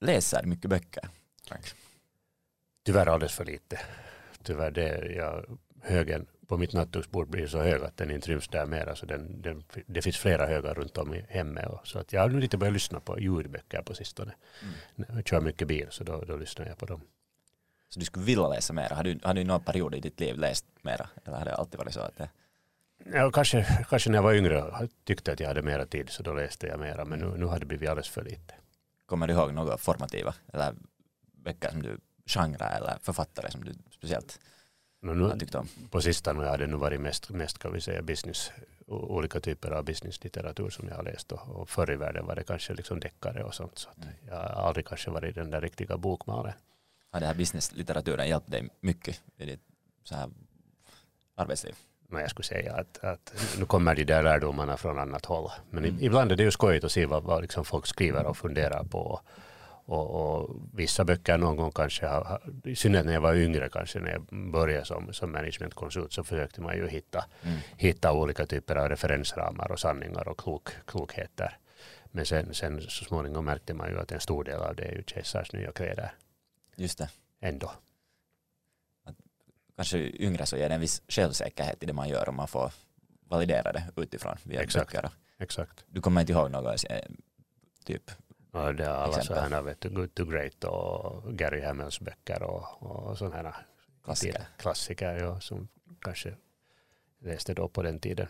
läser mycket böcker? Frank? Tyvärr alldeles för lite. Tyvärr det, jag, högen på mitt nattduksbord blir så hög att den inte ryms där mera. Så den, den, det finns flera högar runt om i hemmet. Så att jag har nu lite börjat lyssna på ljudböcker på sistone. Mm. Jag kör mycket bil så då, då lyssnar jag på dem. Så du skulle vilja läsa mera? Har du, har du i någon period i ditt liv läst mera? Eller har det alltid varit så att det... Ja, kanske, kanske när jag var yngre tyckte att jag hade mera tid så då läste jag mera. Men nu, nu har det blivit alldeles för lite. Kommer du ihåg några formativa eller böcker som du, genre eller författare som du speciellt no, nu, tyckte om? På sistone har det nog varit mest, mest kan vi säga business, olika typer av businesslitteratur som jag har läst och, och förr i världen var det kanske liksom deckare och sånt. Så mm. jag har aldrig kanske varit den där riktiga bokmalen. Har den här businesslitteraturen hjälpt dig mycket i ditt så här arbetsliv? Men jag skulle säga att, att nu kommer de där lärdomarna från annat håll. Men mm. ibland är det ju skojigt att se vad, vad liksom folk skriver och funderar på. Och, och, vissa böcker någon gång kanske, har, i synnerhet när jag var yngre kanske när jag började som, som managementkonsult så försökte man ju hitta, mm. hitta olika typer av referensramar och sanningar och klok, klokheter. Men sen, sen så småningom märkte man ju att en stor del av det är ju kejsars nya kläder. Just det. Ändå. Kanske yngre så ger det en viss självsäkerhet i det man gör om man får validera det utifrån via Exakt. böcker. Exakt. Du kommer inte ihåg något eh, typ Ja, det är alla sådana, vet du, Good to Great och Gary Hamels böcker och, och sådana här klassiker, klassiker ja, som kanske läste då på den tiden.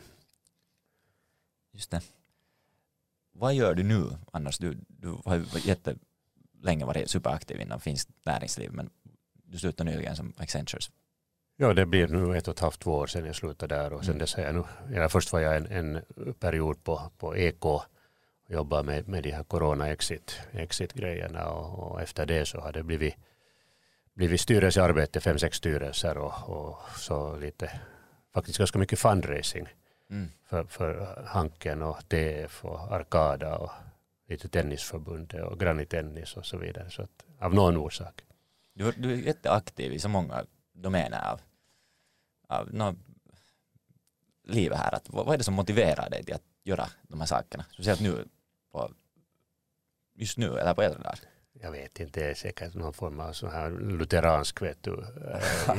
Just det. Vad gör du nu annars? Du, du har ju jättelänge varit superaktiv inom finskt näringsliv men du slutade nyligen som Accentures. Ja, det blir nu ett och ett halvt två år sedan jag slutade där och sen mm. dess har jag nu, ja, först var jag en, en period på, på EK jobba med, med de här corona-exit exit och, och, efter det så har det blivit, blivit styrelsearbete, fem, sex styrelser och, och så lite, faktiskt ganska mycket fundraising mm. för, för Hanken och TF och Arkada och lite tennisförbundet och Granny Tennis och så vidare. Så att, av någon orsak. Du, du är jätteaktiv i så många domäner av, av no, livet här. Att, vad är det som motiverar dig till att göra de här sakerna? Speciellt nu på just nu eller på äldre dagar? Jag vet inte, det är säkert någon form av sån här lutheransk vet du, äh,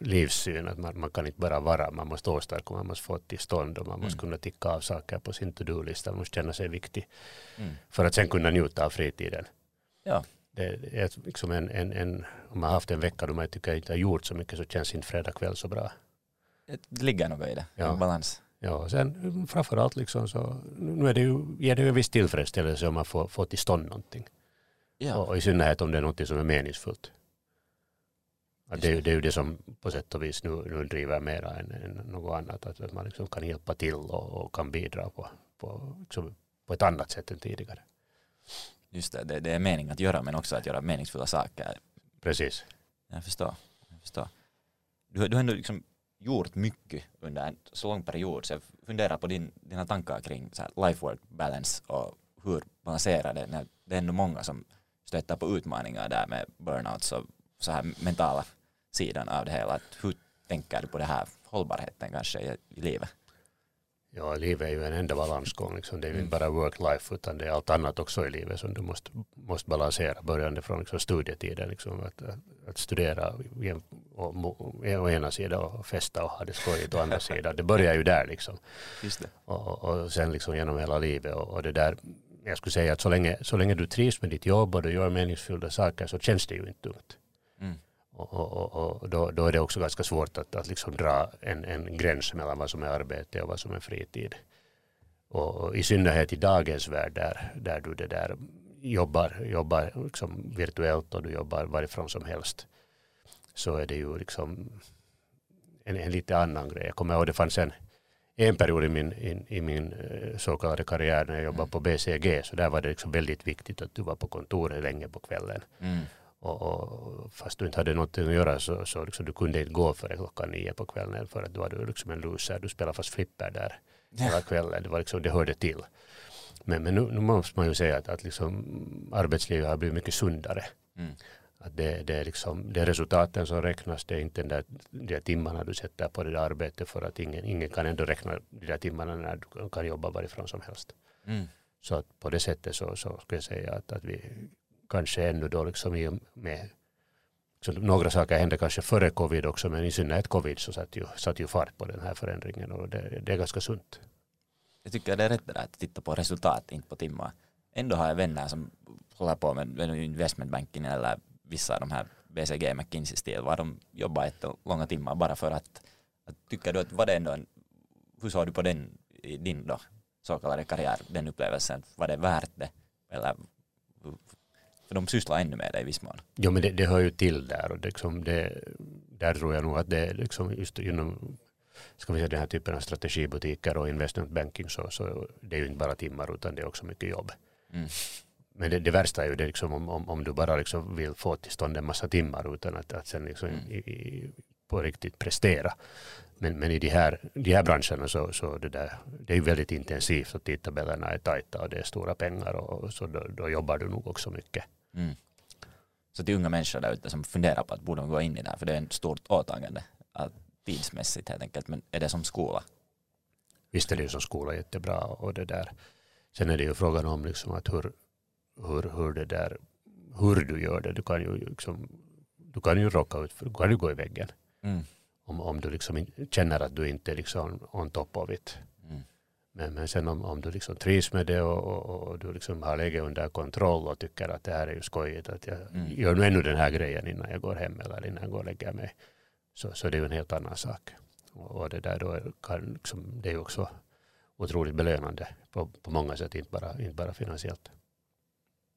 livssyn att man, man, kan inte bara vara, man måste åstadkomma, man måste få till stånd och man måste mm. kunna ticka av saker på sin to-do-lista, man måste känna sig viktig mm. för att sen kunna njuta av fritiden. Ja. Det är liksom en, en, en, om man har haft en vecka då man tycker inte har gjort så mycket så känns inte fredag kväll så bra. Det ligger något i det, ja. en balans. Ja, sen framförallt liksom så, nu är det ju, ger det ju en viss tillfredsställelse om man får, får till stånd någonting. Ja. Och, och i synnerhet om det är något som är meningsfullt. Att det, det är ju det som på sätt och vis nu, nu driver mera än, än något annat. Att, att man liksom kan hjälpa till och, och kan bidra på, på, liksom, på ett annat sätt än tidigare. Just det, det, det är mening att göra men också att göra meningsfulla saker. Precis. Jag förstår. Jag förstår. Du, du har ändå liksom gjort mycket under en så lång period så jag funderar på din, dina tankar kring life-work balance och hur balansera det när det är ändå många som stöter på utmaningar där med burnouts och så här mentala sidan av det hela. Hur tänker du på det här hållbarheten kanske i, i livet? Ja, livet är ju en enda balansgång. Liksom. Det är ju mm. inte bara work-life utan det är allt annat också i livet som du måste, måste balansera. Börjande från liksom, studietiden, liksom, att, att studera å ena sidan och festa och ha det skojigt å andra sidan. Det börjar ju där liksom. Och, och sen liksom genom hela livet och, och det där jag skulle säga att så länge, så länge du trivs med ditt jobb och du gör meningsfulla saker så känns det ju inte dumt. Och, och, och då, då, är det också ganska svårt att, att liksom dra en, en gräns mellan vad som är arbete och vad som är fritid. Och, och i synnerhet i dagens värld där, där du det där jobbar, jobbar liksom virtuellt och du jobbar varifrån som helst så är det ju liksom en, en lite annan grej. Jag kommer ihåg det fanns en, en period i min, i, i min eh, så kallade karriär när jag jobbade på BCG så där var det liksom väldigt viktigt att du var på kontoret länge på kvällen. Mm. Och, och, fast du inte hade någonting att göra så, så liksom, du kunde inte gå före klockan nio på kvällen för att du var liksom en loser. Du spelade fast flipper där hela kvällen. Det, var liksom, det hörde till. Men, men nu, nu måste man ju säga att, att liksom, arbetslivet har blivit mycket sundare. Mm. Att det, det, är liksom, det är resultaten som räknas, det är inte den där, de där timmarna du sätter på det där arbetet för att ingen, ingen kan ändå räkna de där timmarna när du kan jobba varifrån som helst. Mm. Så att på det sättet så, så skulle jag säga att, att vi kanske ännu då liksom i och med så några saker hände kanske före covid också men i synnerhet covid så satt ju, satt ju fart på den här förändringen och det, det är ganska sunt. Jag tycker det är rätt att titta på resultat, inte på timmar. Ändå har jag vänner som håller på med investmentbanken eller vissa av de här BCG, McKinsey-stil, var de jobbar ett långa timmar bara för att, att tycker du att var det ändå en, hur såg du på den i din då så kallade karriär, den upplevelsen, var det värt det? Eller för de sysslar ännu med det i viss mån. Jo men det, det hör ju till där och liksom det, där tror jag nog att det liksom just inom ska vi säga den här typen av strategibutiker och investmentbanking så, så det är ju inte bara timmar utan det är också mycket jobb. Mm. Men det, det, värsta är ju det liksom om, om, om, du bara liksom vill få till stånd en massa timmar utan att, att sen liksom mm. i, i, på riktigt prestera. Men, men i de här, de här branscherna så, så det, där, det är ju väldigt intensivt och tidtabellerna är tajta och det är stora pengar och så då, då jobbar du nog också mycket. Mm. Så till unga människor där ute som funderar på att borde gå in i det här för det är ett stort åtagande tidsmässigt helt enkelt men är det som skola? Visst är det ju som skola jättebra och det där. Sen är det ju frågan om liksom att hur, hur, hur det där hur du gör det. Du kan ju liksom, du kan ju råka ut, du kan ju gå i väggen. Mm. Om, om du liksom känner att du inte är liksom on top of it. Mm. Men, men sen om, om du liksom trivs med det och, och, och, du liksom har läget under kontroll och tycker att det här är ju skojigt att jag mm. gör nu ännu den här grejen innan jag går hem eller innan jag går och lägger mig. Så, så det är ju en helt annan sak. Och, och det där då kan liksom, det är ju också otroligt belönande på, på många sätt, inte bara, inte bara finansiellt.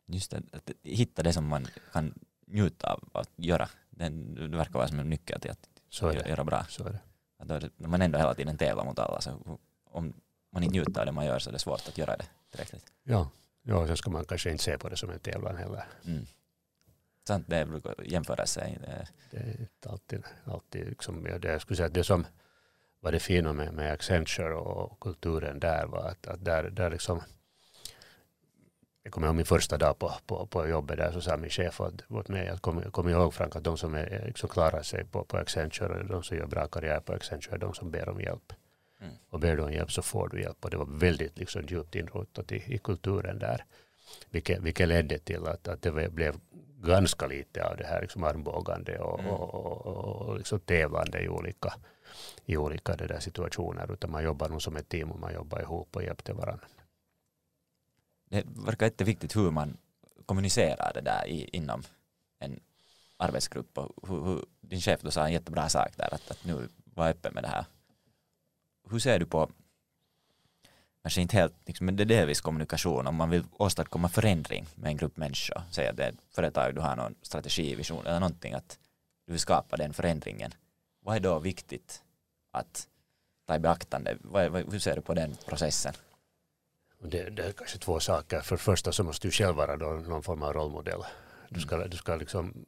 Just det, att hitta det som man kan njuta av att göra. Det, det verkar vara som en nyckel till att så är det. göra bra. Så är det. Att då, man ändå hela tiden tävlar mot alla, så om man inte njuter av det man gör så är det svårt att göra det tillräckligt. Ja, ja sen ska man kanske inte se på det som en tävlan heller. Mm. Sant, det brukar jämföra sig. Det är inte alltid, alltid liksom, det, jag skulle säga att det som var det fina med, med Accenture och kulturen där var att, att där, där liksom jag kommer ihåg min första dag på, på, på jobbet där så sa min chef åt, åt mig att kom, kom ihåg Frank att de som är, liksom klarar sig på, på Accenture, de som gör bra karriär på Accenture, är de som ber om hjälp. Mm. Och ber du om hjälp så får du hjälp och det var väldigt liksom djupt inrotat i, i kulturen där. Vilket, vilket ledde till att, att det blev ganska lite av det här liksom armbågande och, mm. och, och, och liksom tävlande i olika, i olika det där situationer. Utan man jobbar nog som ett team och man jobbar ihop och hjälpte varandra. Det verkar jätteviktigt hur man kommunicerar det där i, inom en arbetsgrupp. Och hur, hur, din chef då sa en jättebra sak där, att, att nu var öppen med det här. Hur ser du på kanske inte helt, liksom, men det är delvis kommunikation. Om man vill åstadkomma förändring med en grupp människor, säg att det är ett företag, du har någon strategi, vision eller någonting, att du vill skapa den förändringen. Vad är då viktigt att ta i beaktande? Vad, vad, hur ser du på den processen? Det, det är kanske två saker. För det första så måste du själv vara någon form av rollmodell. Du ska, mm. du ska liksom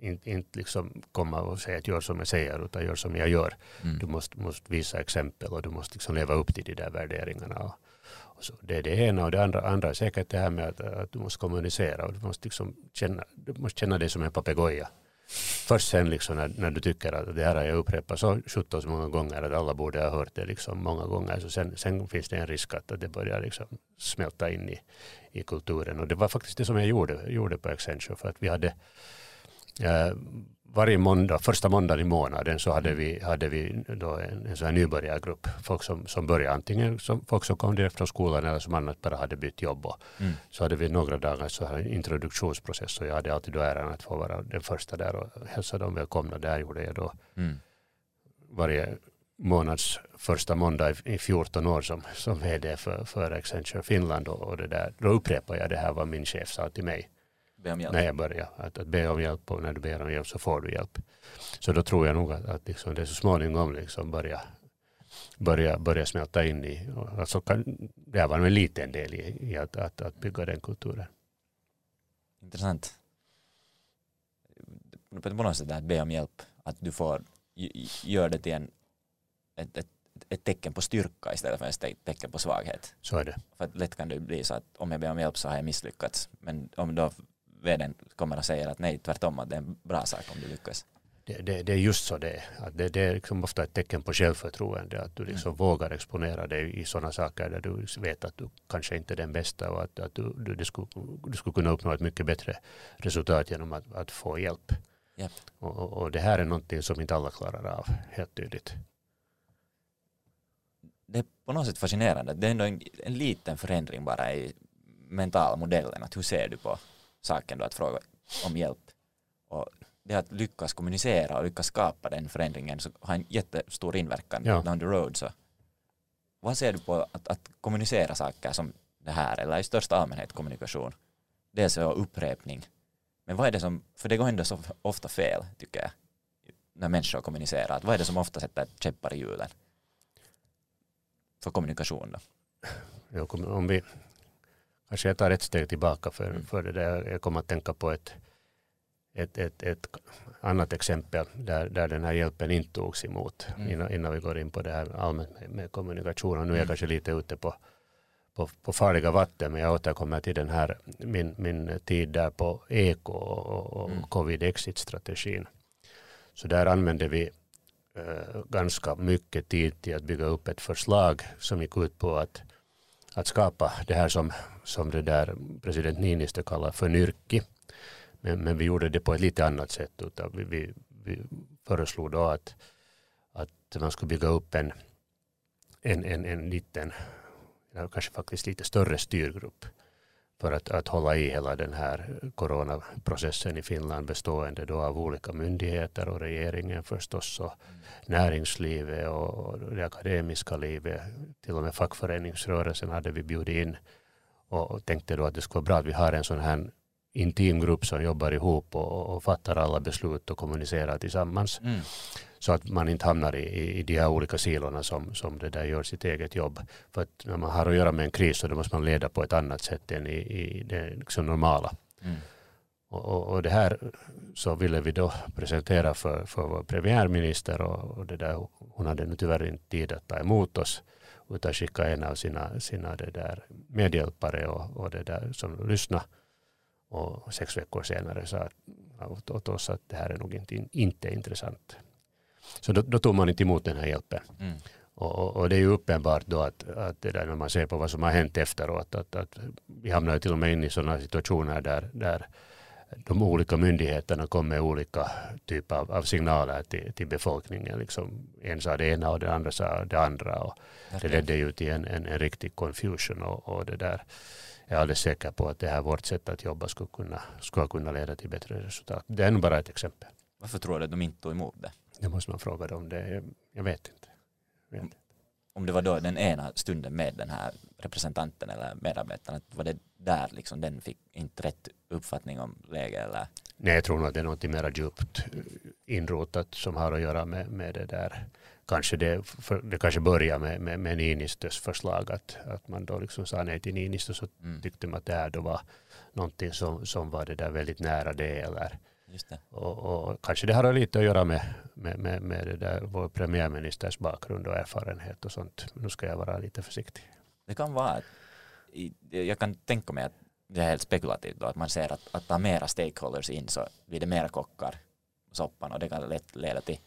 inte, inte liksom komma och säga att gör som jag säger utan gör som jag gör. Mm. Du måste, måste visa exempel och du måste liksom leva upp till de där värderingarna. Och, och så. Det är det ena och det andra, andra är säkert det här med att, att du måste kommunicera och du måste, liksom känna, du måste känna dig som en papegoja. Först sen liksom när, när du tycker att det här har jag upprepat så 17 så många gånger att alla borde ha hört det liksom många gånger. Så sen, sen finns det en risk att det börjar liksom smälta in i, i kulturen. Och det var faktiskt det som jag gjorde, gjorde på Accenture för att vi hade varje måndag, första måndagen i månaden så hade vi, hade vi då en, en sån här nybörjargrupp. Folk som, som började antingen som folk som kom direkt från skolan eller som annars bara hade bytt jobb. Mm. Så hade vi några dagar så här introduktionsprocess och jag hade alltid då äran att få vara den första där och hälsa dem välkomna. Där gjorde jag då mm. varje månads första måndag i 14 år som, som vd för, för Accenture Finland och, och det där. Då upprepade jag det här vad min chef sa till mig be om hjälp? När jag började. Att, att be om hjälp och när du ber om hjälp så får du hjälp. Så då tror jag nog att, att liksom det så småningom liksom börja, börja, börja smälta in i. Alltså kan, det var en liten del i, i att, att, att bygga den kulturen. Intressant. På något sätt att be om hjälp, att du får göra det till en, ett, ett, ett tecken på styrka istället för ett tecken på svaghet. Så är det. För att lätt kan det bli så att om jag ber om hjälp så har jag misslyckats. Men om då vdn kommer och säger att nej, tvärtom, att det är en bra sak om du lyckas. det, det, det, är just så det är. Att det, det är liksom ofta ett tecken på självförtroende att du liksom mm. vågar exponera dig i sådana saker där du vet att du kanske inte är den bästa och att, att du, du, du, skulle, du skulle kunna uppnå ett mycket bättre resultat genom att, att få hjälp. Yep. Och, och, och, det här är någonting som inte alla klarar av, helt tydligt. Det är på något sätt fascinerande. Det är ändå en, en liten förändring bara i mentala modellen. Att hur ser du på saken då att fråga om hjälp? Och det att lyckas kommunicera och lyckas skapa den förändringen så har en jättestor inverkan ja. down the road. Så vad ser du på att, att kommunicera saker som det här eller i största allmänhet kommunikation? Dels är upprepning. Men vad är det som, för det går ändå så ofta fel tycker jag när människor kommunicerar. Att vad är det som ofta sätter käppar i hjulen? För kommunikation då? Ja, om vi kanske jag tar ett steg tillbaka för, mm. för det där. Jag kommer att tänka på ett ett, ett, ett annat exempel där, där den här hjälpen inte togs emot mm. innan, innan vi går in på det här allmänt med, med kommunikation. Och nu är jag mm. kanske lite ute på, på, på farliga vatten men jag återkommer till den här min, min tid där på eko och, och mm. covid exit-strategin. Så där använde vi äh, ganska mycket tid till att bygga upp ett förslag som gick ut på att, att skapa det här som, som det där president Niinistö kallar för nyrki men, men vi gjorde det på ett lite annat sätt. Utan vi, vi, vi föreslog då att, att man skulle bygga upp en, en, en, en liten, kanske faktiskt lite större styrgrupp för att, att hålla i hela den här coronaprocessen i Finland bestående då av olika myndigheter och regeringen förstås och näringslivet och det akademiska livet. Till och med fackföreningsrörelsen hade vi bjudit in och tänkte då att det skulle vara bra att vi har en sån här intim grupp som jobbar ihop och, och fattar alla beslut och kommunicerar tillsammans. Mm. Så att man inte hamnar i, i de här olika silorna som, som det där gör sitt eget jobb. För att när man har att göra med en kris så då måste man leda på ett annat sätt än i, i det liksom normala. Mm. Och, och, och, det här så ville vi då presentera för, för vår premiärminister och, och det där, hon hade nu tyvärr inte tid att ta emot oss utan skicka en av sina, sina det där medhjälpare och, och det där som lyssnade och sex veckor senare sa åt oss att det här är nog inte, inte intressant. Så då, då tog man inte emot den här hjälpen. Mm. Och, och, det är ju uppenbart då att, att det där när man ser på vad som har hänt efteråt att, att vi hamnar till och med in i sådana situationer där, där de olika myndigheterna kom med olika typer av, av signaler till, till befolkningen. Liksom, en sa det ena och det andra sa det andra. Och det ledde ju till en, en, en riktig confusion. Och, och det där jag är alldeles säker på att det här vårt sätt att jobba skulle kunna, skulle kunna leda till bättre resultat. Det är nog bara ett exempel. Varför tror du att de inte tog emot det? Det måste man fråga dem. Det, jag vet inte. Jag vet om, om det var då den ena stunden med den här representanten eller medarbetaren, var det där liksom den fick inte rätt uppfattning om läget eller? Nej, jag tror nog att det är något mer djupt inrotat som har att göra med, med det där kanske det, det kanske börjar med, med, med Niinistös förslag att, att man då liksom sa nej till Niinistö så mm. tyckte man att det här då var någonting som, som var det där väldigt nära det eller det. Och, och, kanske det har lite att göra med, med, med, med det där vår premiärministers bakgrund och erfarenhet och sånt. Nu ska jag vara lite försiktig. Det kan vara, jag kan tänka mig att det är helt spekulativt då, att man ser att, att ta mera stakeholders in så blir det mera kockar soppan och det kan lätt leda till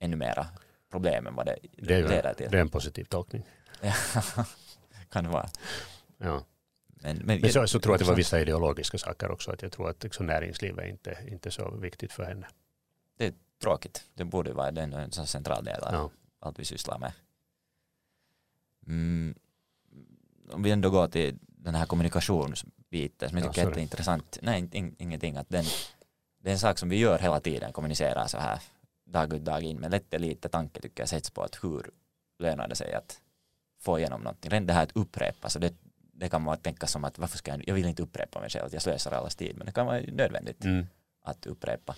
ännu mera problemen vad det, det leder till. Det är en positiv tolkning. kan det vara. Ja. Men, men, men så, så tror jag att det var vissa ideologiska saker också. Att jag tror att liksom näringslivet är inte, inte så viktigt för henne. Det är tråkigt. Det borde vara en, en central del av ja. allt vi sysslar med. Mm, om vi ändå går till den här kommunikationsbiten som jag tycker ja, är intressant. Nej, ingenting. Att den, det är en sak som vi gör hela tiden, kommunicera så här dag ut dag in, men lätt lite tanke tycker jag sätts på att hur lönar det sig att få igenom någonting. Redan det här att upprepa, så det, det kan man tänka som att varför ska jag, jag vill inte upprepa mig själv, jag slösar allas tid, men det kan vara nödvändigt mm. att upprepa.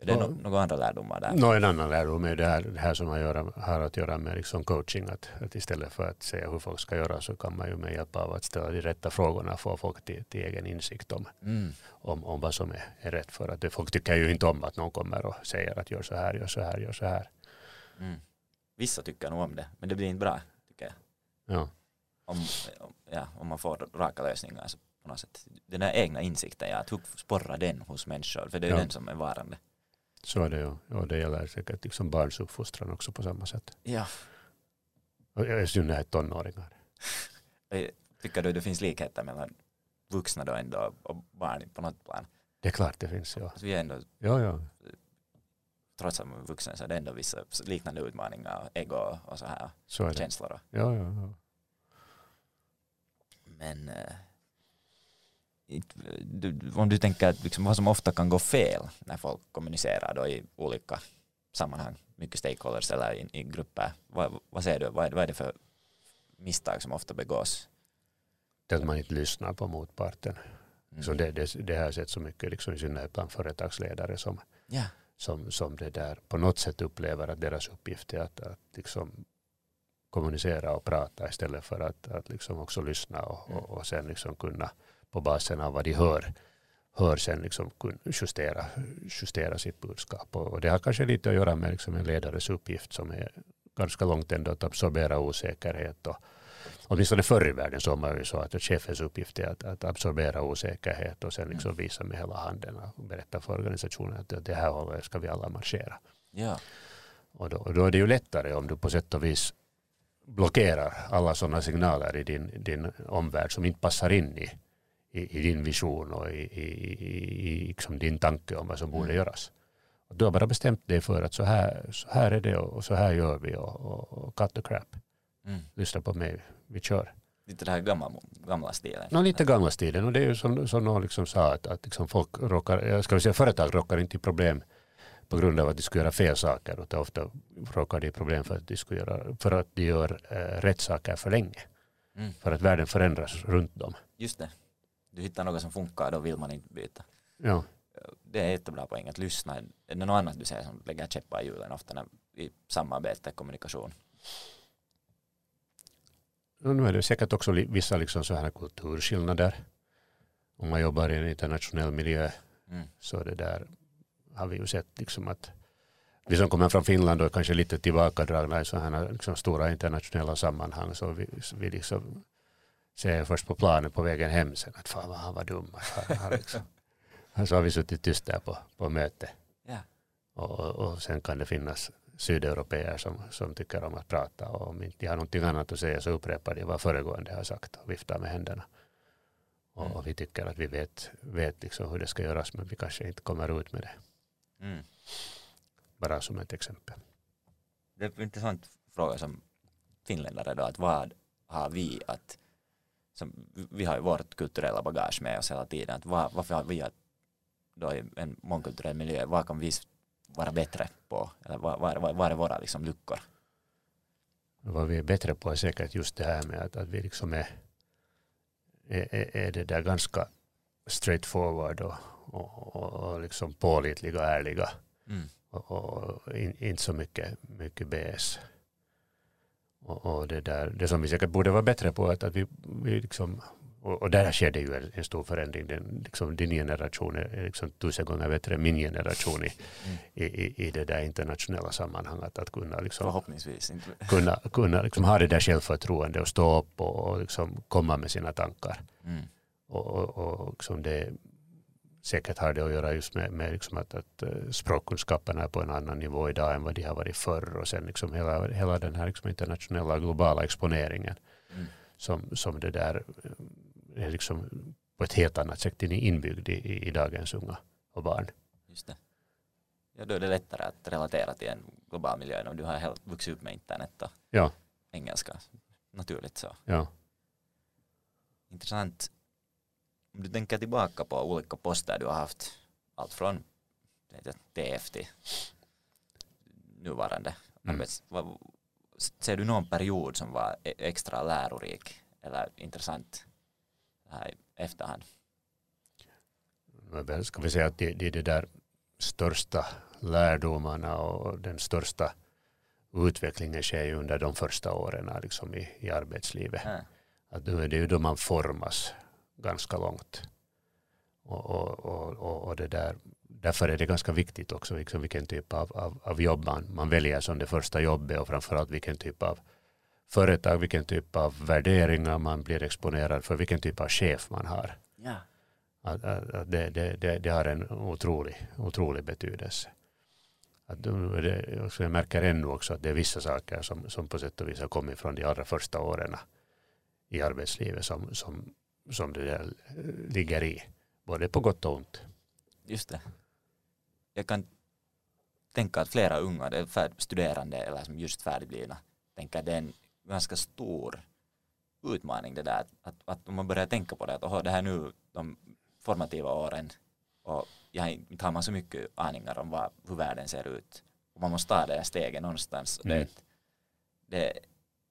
Är det no, några andra lärdomar där? No, en annan lärdom är det här, det här som har, göra, har att göra med liksom coaching. Att, att istället för att säga hur folk ska göra så kan man ju med hjälp av att ställa de rätta frågorna få folk till, till egen insikt om, mm. om, om vad som är, är rätt. För att det, folk tycker ju inte om att någon kommer och säger att gör så här, gör så här, gör så här. Mm. Vissa tycker nog om det, men det blir inte bra tycker jag. Ja. Om, ja, om man får raka lösningar så på något sätt. Den där egna insikten, ja, att hur sporrar den hos människor? För det är ja. den som är varande. Så är det ju. Och det gäller säkert liksom barns uppfostran också på samma sätt. Ja. Och I synnerhet tonåringar. Eh, Tycker du det finns likheter mellan vuxna då ändå och barn på något plan? Det är klart det finns, ja. Alltså vi är ändå, Ja, ja. trots att man är vuxen så är det ändå vissa liknande utmaningar, ego och så här Så är känslor. då. Ja, ja, ja. Men eh, om du tänker liksom vad som ofta kan gå fel när folk kommunicerar då i olika sammanhang, mycket stakeholders eller i, i grupper, vad, vad säger du, vad är, vad är det för misstag som ofta begås? Det att man inte lyssnar på motparten. Mm. Så det, det, det har jag sett så mycket, liksom, i synnerhet bland företagsledare som, Ja, som, som det där på något sätt upplever att deras uppgift är att, att liksom kommunicera och prata istället för att, att liksom också lyssna och, Mm. och, och sen liksom kunna på basen av vad de hör, hör sen liksom justera, justera sitt budskap. Och, och det har kanske lite att göra med liksom en ledares uppgift som är ganska långt ändå att absorbera osäkerhet. Och, åtminstone förr i världen så var man ju så att chefens uppgift är att, att absorbera osäkerhet och sen liksom visa med hela handen och berätta för organisationen att det här hållet ska vi alla marschera. ja, Och då, och då är det ju lättare om du på sätt och vis blockerar alla sådana signaler i din, din omvärld som inte passar in i, i, i din vision och i, i, i, liksom din tanke om vad som borde Mm. göras. Och du har bara bestämt dig för att så här, så här är det och så här gör vi och, och, och cut the crap. mm. Lyssna på mig, vi kör. lite den här gamla, gamla stilen. Nå, lite gamla stilen och det är ju som, som någon liksom sa att, att liksom folk råkar, jag ska säga företag råkar inte i problem på grund av att de skulle göra fel saker utan ofta råkar de i problem för att de, skulle göra, för att de gör eh, rätt saker för länge. Mm. För att världen förändras runt dem. Just det. Du hittar något som funkar, då vill man inte byta. Ja, Det är jättebra poäng att lyssna. Är det något annat du säger som lägger käppar i hjulen ofta när, i samarbete, kommunikation? och nu är det säkert också vissa liksom så här kulturskillnader. Om man jobbar i en internationell miljö Mm. så det där har vi ju sett liksom att vi som kommer från Finland och är kanske lite tillbakadragna i sådana här liksom stora internationella sammanhang så vi, så vi liksom säger först på planen på vägen hem sen att fan vad han var dum. Han, liksom, så har vi suttit tyst där på, på möte. Ja. Och, och, och sen kan det finnas sydeuropeer som, som tycker om att prata och om inte de har någonting annat att säga så upprepar de vad föregående har sagt och viftar med händerna. Och, Mm. och vi tycker att vi vet, vet liksom hur det ska göras men vi kanske inte kommer ut med det. Mm. Bara som ett exempel. Det är en intressant fråga som finländare då, att vad har vi att, som, vi har ju vårt kulturella bagage med oss hela tiden, att vad, varför har vi att då i en mångkulturell miljö, vad kan vi vara bättre på, eller vad, vad, vad, är våra liksom luckor? Vad vi är bättre på är säkert just det här med att, att vi liksom är, är, är- det där ganska straight forward och, och, och, och liksom pålitliga och ärliga. Mm. och, och in, inte så mycket, mycket BS. Och, det, där, det som vi säkert borde vara bättre på att, att vi, vi liksom, och, och där sker det ju en, en stor förändring. Den, liksom, din generation är liksom tusen gånger bättre än min generation i, Mm. i, i, i det där internationella sammanhanget. Att kunna, liksom, Förhoppningsvis. Inte. kunna, kunna liksom, ha det där självförtroende och stå upp och, och liksom, komma med sina tankar. Mm. Och, och, och liksom det, säkert har det att göra just med, med liksom att, att eh, språkkunskaperna är på en annan nivå idag än vad de har varit förr och sen liksom hela, hela den här liksom internationella globala exponeringen Mm. som, som det där eh, är liksom på ett helt annat sätt inbyggd i, i, i dagens unga och barn. Just det. Ja, då är det lättare att relatera till en global miljö om du har helt vuxit upp med internet och Ja. engelska. Naturligt så. Ja, Intressant. Om du tänker tillbaka på olika poster du har haft, allt från TF till nuvarande Mm. arbets... Ser du någon period som var e- extra lärorik eller intressant här i efterhand? Men ska vi säga att det, det är de där största lärdomarna och den största utvecklingen sker ju under de första åren liksom i, i arbetslivet. Ja. Att nu är det ju då man formas ganska långt. Och, och, och, och, det där, därför är det ganska viktigt också liksom vilken typ av, av, av jobb man, man väljer som det första jobbet och framförallt vilken typ av företag, vilken typ av värderingar man blir exponerad för, vilken typ av chef man har. Ja. Att, att, att det, det, det, det har en otrolig, otrolig betydelse. att det, jag märker ännu också att det är vissa saker som, som på sätt och vis har kommit från de allra första åren i arbetslivet som, som, som det där ligger i, både på gott och ont. Just det. Jag kan tänka att flera unga, studerande eller som just färdigblivna, tänker att det är en ganska stor utmaning det där att, att om man börjar tänka på det att oho, det här nu de formativa åren och jag inte har man så mycket aningar om vad, hur världen ser ut och man måste ta det här steget någonstans mm. det, det,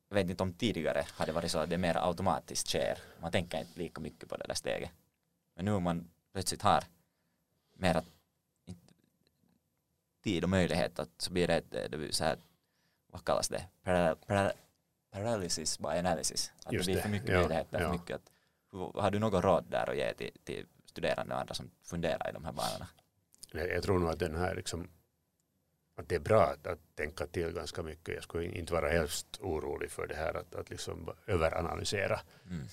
jag vet inte om tidigare hade varit så att det mer automatiskt sker man tänker inte lika mycket på det där steget men nu om man plötsligt har mer tid och möjlighet att så blir det, det, det så här, vad kallas det, paralysis by analysis. Att Just det blir för mycket ja, möjligheter, ja. för mycket att, har du något råd där att ge till, till studerande och andra som funderar i de här banorna? Jag, jag tror nog att den här liksom, att det är bra att, att tänka till ganska mycket. Jag skulle inte vara helst orolig för det här att, att liksom överanalysera. Mm.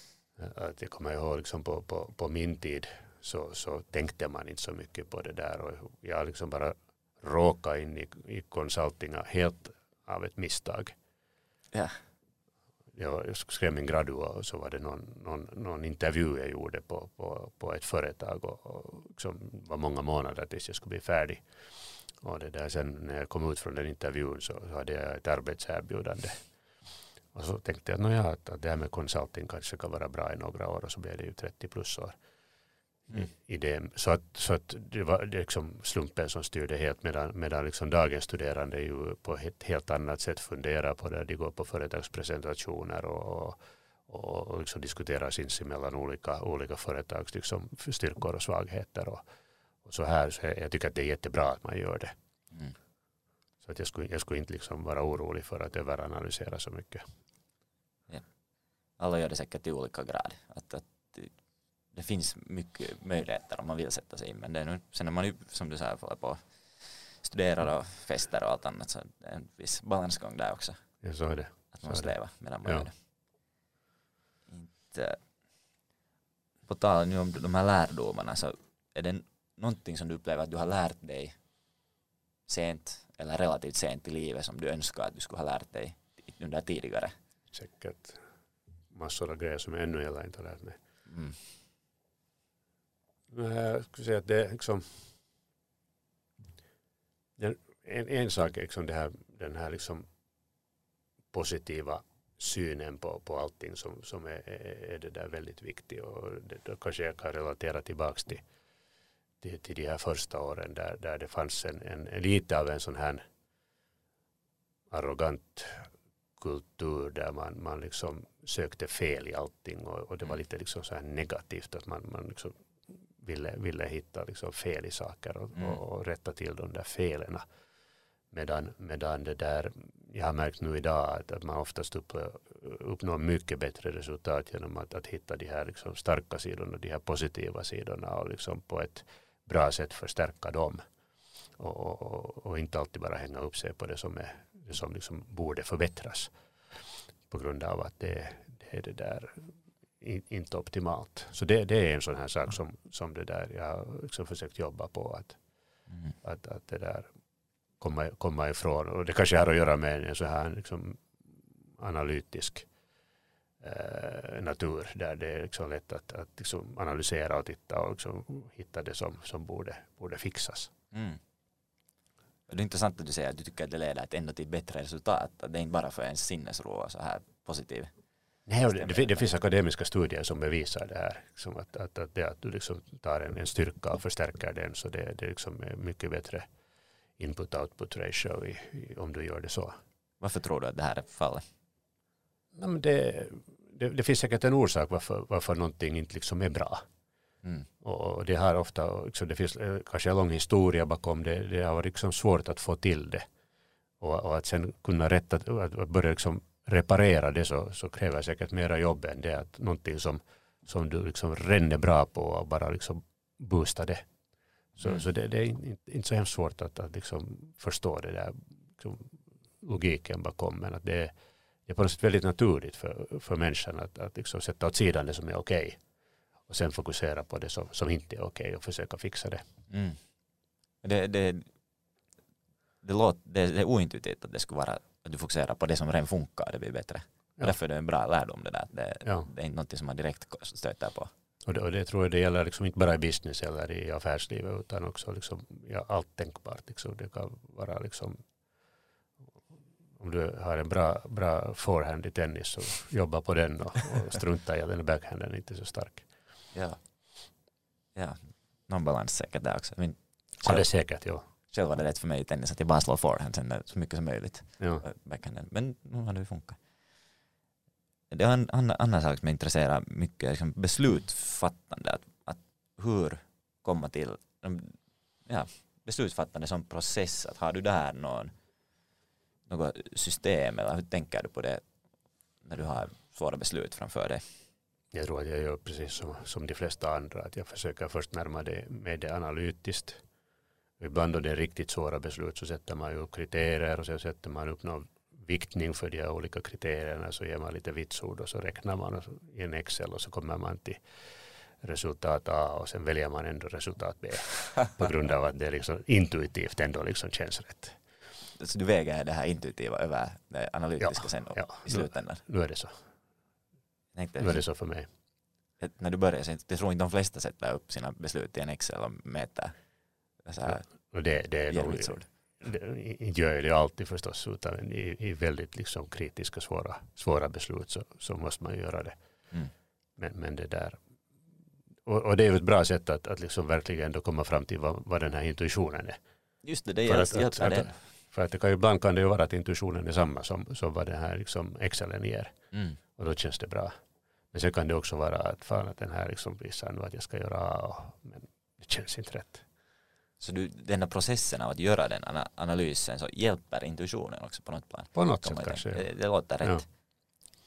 Att jag kommer ihåg liksom på, på, på min tid så, så tänkte man inte så mycket på det där och jag liksom bara råkade in i, i consulting helt av ett misstag. Ja jag skrev min gradua och så var det någon, någon, någon intervju jag gjorde på, på, på ett företag och, och liksom var många månader tills jag skulle bli färdig. Och det där sen när jag kom ut från den intervjun så, hade jag ett arbetserbjudande. Och så tänkte jag att, att det här med consulting kanske kan vara bra i några år och så blev det ju 30 plus år mm. i det. Så att, så att det var liksom slumpen som styrde helt medan, medan liksom dagens studerande ju på ett helt annat sätt funderar på det. De går på företagspresentationer och, och, och liksom diskuterar sinsemellan olika, olika företags liksom styrkor och svagheter. Och så här, så jag tycker att det är jättebra att man gör det. Mm. Så att jag, skulle, jag skulle inte liksom vara orolig för att överanalysera så mycket. Ja. Alla gör det säkert i olika grad. Att, att det finns mycket möjligheter om man vill sätta sig in men det är nu, sen när man ju som du säger får på studerar och fester och allt annat så det är en viss balansgång där också. Ja så är det. Att man måste leva medan man ja. gör det. Inte, på tal nu om de här lärdomarna så är det någonting som du upplever att du har lärt dig sent eller relativt sent i livet som du önskar att du skulle ha lärt dig under tidigare? Säkert massor av grejer som jag ännu inte har lärt mig. Mm. Jag skulle säga att det är liksom en, en sak är liksom det här, den här liksom positiva synen på, på allting som, som är, är det där väldigt viktigt och det, då kanske jag kan relatera tillbaks till, till, till de här första åren där, där det fanns en, en, en lite av en sån här arrogant kultur där man, man liksom sökte fel i allting och, och det var mm. lite liksom så här negativt att man, man liksom ville, ville hitta liksom fel i saker och, mm. och, rätta till de där felen. Medan, medan det där, jag har märkt nu idag att, att man oftast upp, uppnår mycket bättre resultat genom att, att hitta de här liksom starka sidorna, de här positiva sidorna och liksom på ett bra sätt förstärka dem. Och, och, och, inte alltid bara hänga upp sig på det som, är, det som liksom borde förbättras. På grund av att det, det är det där inte optimalt. Så det, det, är en sån här sak som, som det där jag har liksom försökt jobba på. Att, mm. att, att det där komma, komma ifrån. Och det kanske har att göra med en så här liksom analytisk natur där det är liksom lätt att, att liksom analysera och titta och liksom hitta det som, som borde, borde fixas. Mm. Det är intressant att du säger att du tycker att det leder ändå till bättre resultat. Att det är inte bara för ens sinnesro och så här positiv Nej, det, det, finns akademiska studier som bevisar det här. Liksom att, att, att, det, att du liksom tar en, en styrka och förstärker den så det, det liksom är mycket bättre input-output ratio i, i, om du gör det så. Varför tror du att det här är fallet? Ja, men det, det, det, finns säkert en orsak varför, varför någonting inte liksom är bra. Mm. Och det har ofta, liksom, det finns eh, kanske en lång historia bakom det. Det har varit liksom svårt att få till det. Och, och att sen kunna rätta, att börja liksom reparera det så, så kräver säkert mera jobb än det att någonting som, som du liksom ränner bra på och bara liksom boosta det. Så, mm. så det, det, är inte, inte så hemskt svårt att, att liksom förstå det där liksom logiken bakom men att det är, det är på något sätt väldigt naturligt för, för människan att, att liksom sätta åt sidan det som är okej okay, och sen fokusera på det som, som inte är okej okay och försöka fixa det. Mm. det, det det, låter, det, det är ointuitivt att det skulle vara att du fokuserar på det som redan funkar, det blir bättre. Ja. Därför är det en bra lärdom det där. Det, ja. det är inte något som man direkt stöter på. Och det, och det, tror jag det gäller liksom inte bara i business eller i affärslivet utan också liksom, ja, allt tänkbart. Liksom. Det kan vara liksom, om du har en bra, bra forehand i tennis så jobba på den och, och strunta i att den backhanden är inte så stark. Ja, ja. någon balans säkert där också. Min, ja, det är säkert, ja. Själv var det rätt för mig i tennis att jag bara slår forehand sen så mycket som möjligt. Ja. Backhanden. Men nu har det funkat. Det är en annan, annan sak som intresserar mycket, liksom beslutsfattande. Att, att hur komma till ja, beslutsfattande som process. Att har du där någon, något system eller hur tänker du på det när du har svåra beslut framför dig? Jag tror att jag gör precis som, som de flesta andra. Att jag försöker först närma det med det analytiskt. Ibland då det är riktigt svåra beslut så sätter man upp kriterier och så sätter man upp någon viktning för de olika kriterierna så ger man lite vitsord och så räknar man i en Excel och så kommer man till resultat A och sen väljer man ändå resultat B på grund av att det liksom intuitivt ändå liksom känns rätt. Så du väger det här intuitiva över det analytiska ja, sen ja, i slutändan? Nu, nu är det så. nu är det så för mig. När du börjar, jag tror inte de flesta sätter upp sina beslut i en Excel och mäter så här, ja, och det, det är nog, inte gör jag det alltid förstås, utan i, i väldigt liksom kritiska svåra, svåra beslut så, så måste man göra det. Mm. Men, men det där, och, och, det är ju ett bra sätt att, att liksom verkligen då komma fram till vad, vad den här intuitionen är. Just det, det är att, att, att, För att det kan ju, ibland kan det ju vara att intuitionen är samma som, som vad den här liksom Excelen ger. Mm. Och då känns det bra. Men sen kan det också vara att fan att den här liksom visar nu att jag ska göra A, men det känns inte rätt. Så du, den här processen av att göra den analysen så hjälper intuitionen också på något plan. På något sätt kanske. Det, det låter rätt. Ja.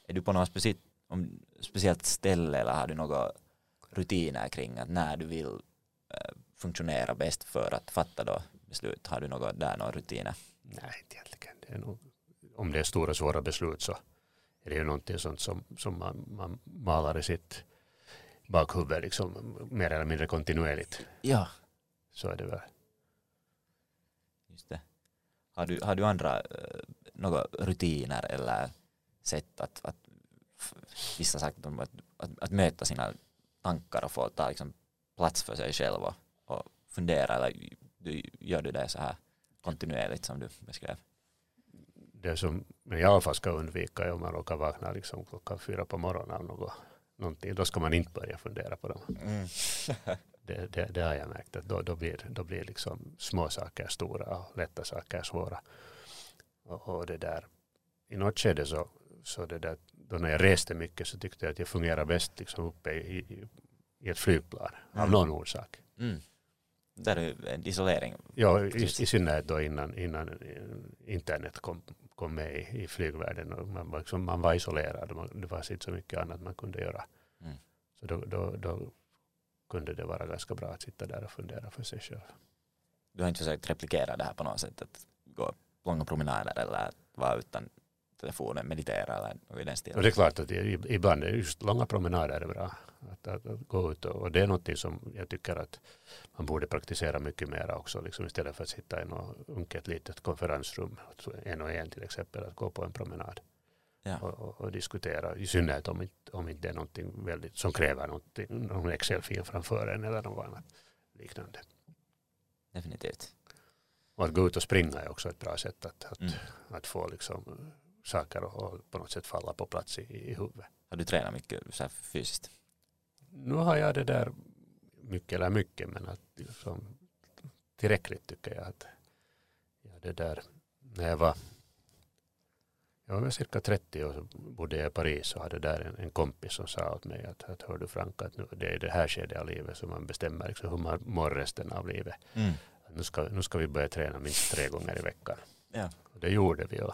Är du på något speciellt, om, speciellt ställe eller har du några rutiner kring att när du vill äh, funktionera bäst för att fatta då beslut? Har du något där, några rutiner? Nej, inte egentligen. Det är nog, om det är stora svåra beslut så är det ju någonting sånt som, som man, man malar i sitt bakhuvud liksom mer eller mindre kontinuerligt. Ja, så är det väl. Just det. Har du, har du andra uh, några rutiner eller sätt att, att vissa sagt att, att, att, möta sina tankar och få ta liksom plats för sig själv och, och fundera eller du, gör du det så här kontinuerligt som du beskrev? Det som man i alla fall ska undvika är om man råkar vakna liksom klockan fyra på morgonen av något, någonting. Då ska man inte börja fundera på dem. Mm. det, det, det, har jag märkt att då, då, blir, då blir liksom små saker stora och lätta saker svåra. Och, och det där, i något skede så, så det där, då när jag reste mycket så tyckte jag att jag fungerade bäst liksom uppe i, i, i ett flygplan mm. av någon orsak. Mm. Där är en isolering. Ja, i, i synnerhet då innan, innan internet kom, kom med i, i flygvärlden. Och man, var liksom, man var isolerad, man, det fanns inte så mycket annat man kunde göra. Mm. Så då, då, då kunde det vara ganska bra att sitta där och fundera för sig själv. Du har inte försökt replikera det här på något sätt, att gå långa promenader eller vara utan telefonen, meditera eller något i den stilen? Och det är klart att ibland är just långa promenader är bra. Att, att, att, gå ut och, och, det är något som jag tycker att man borde praktisera mycket mer också, liksom istället för att sitta i något unket litet konferensrum, en och en till exempel, att gå på en promenad ja. och, och, diskutera. I synnerhet om, om inte det är någonting väldigt, som kräver någon Excel-fil framför en eller något annat liknande. Definitivt. Och att gå ut och springa är också ett bra sätt att, att, mm. att få liksom saker att på något sätt falla på plats i, i huvudet. Har du tränat mycket så fysiskt? Nu har jag det där mycket eller mycket men att liksom, tillräckligt tycker jag att ja, det där när jag var jag var cirka 30 år så bodde jag i Paris och hade där en, en kompis som sa åt mig att, att hör du Frank att nu, det är det här skedet av livet som man bestämmer liksom hur man mår resten av livet. Mm. Nu, ska, nu ska vi börja träna minst tre gånger i veckan. Ja. Och det gjorde vi. Och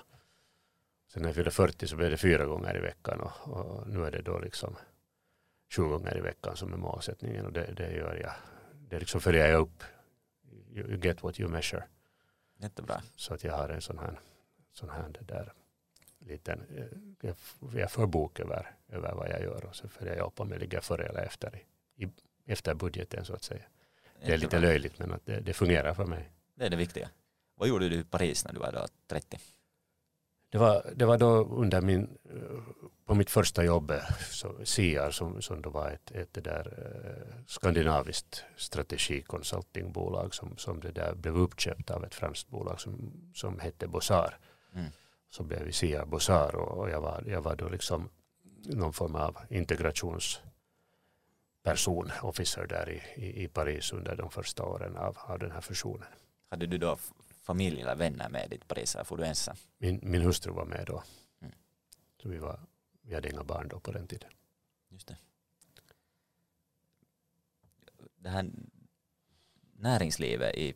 sen när jag fyllde 40 så blev det fyra gånger i veckan och, och, nu är det då liksom sju gånger i veckan som är målsättningen och det, det gör jag. Det liksom följer jag upp. You, you get what you measure. Jättebra. Så att jag har en sån här, sån här där liten, eh, jag får bok över, över vad jag gör och så följer jag upp om jag ligger före eller efter, i, efter budgeten så att säga. Det är lite löjligt men att det, det fungerar för mig. Det är det viktiga. Vad gjorde du i Paris när du var då 30? Det var, det var då under min, på mitt första jobb, så SIAR som, som då var ett, ett där, eh, skandinaviskt strategikonsultingbolag som, som det där blev uppköpt av ett franskt bolag som, som hette Bossar. Mm. Så blev vi SIAR Bossar och, och jag, var, jag var då liksom någon form av integrationsperson, officer där i, i, i Paris under de första åren av, av den här fusionen. Hade du då familj eller vänner med dit Paris eller får du ensam? Min, min hustru var med då. Mm. Så vi, var, vi hade inga barn då på den tiden. Just det. Det här näringslivet i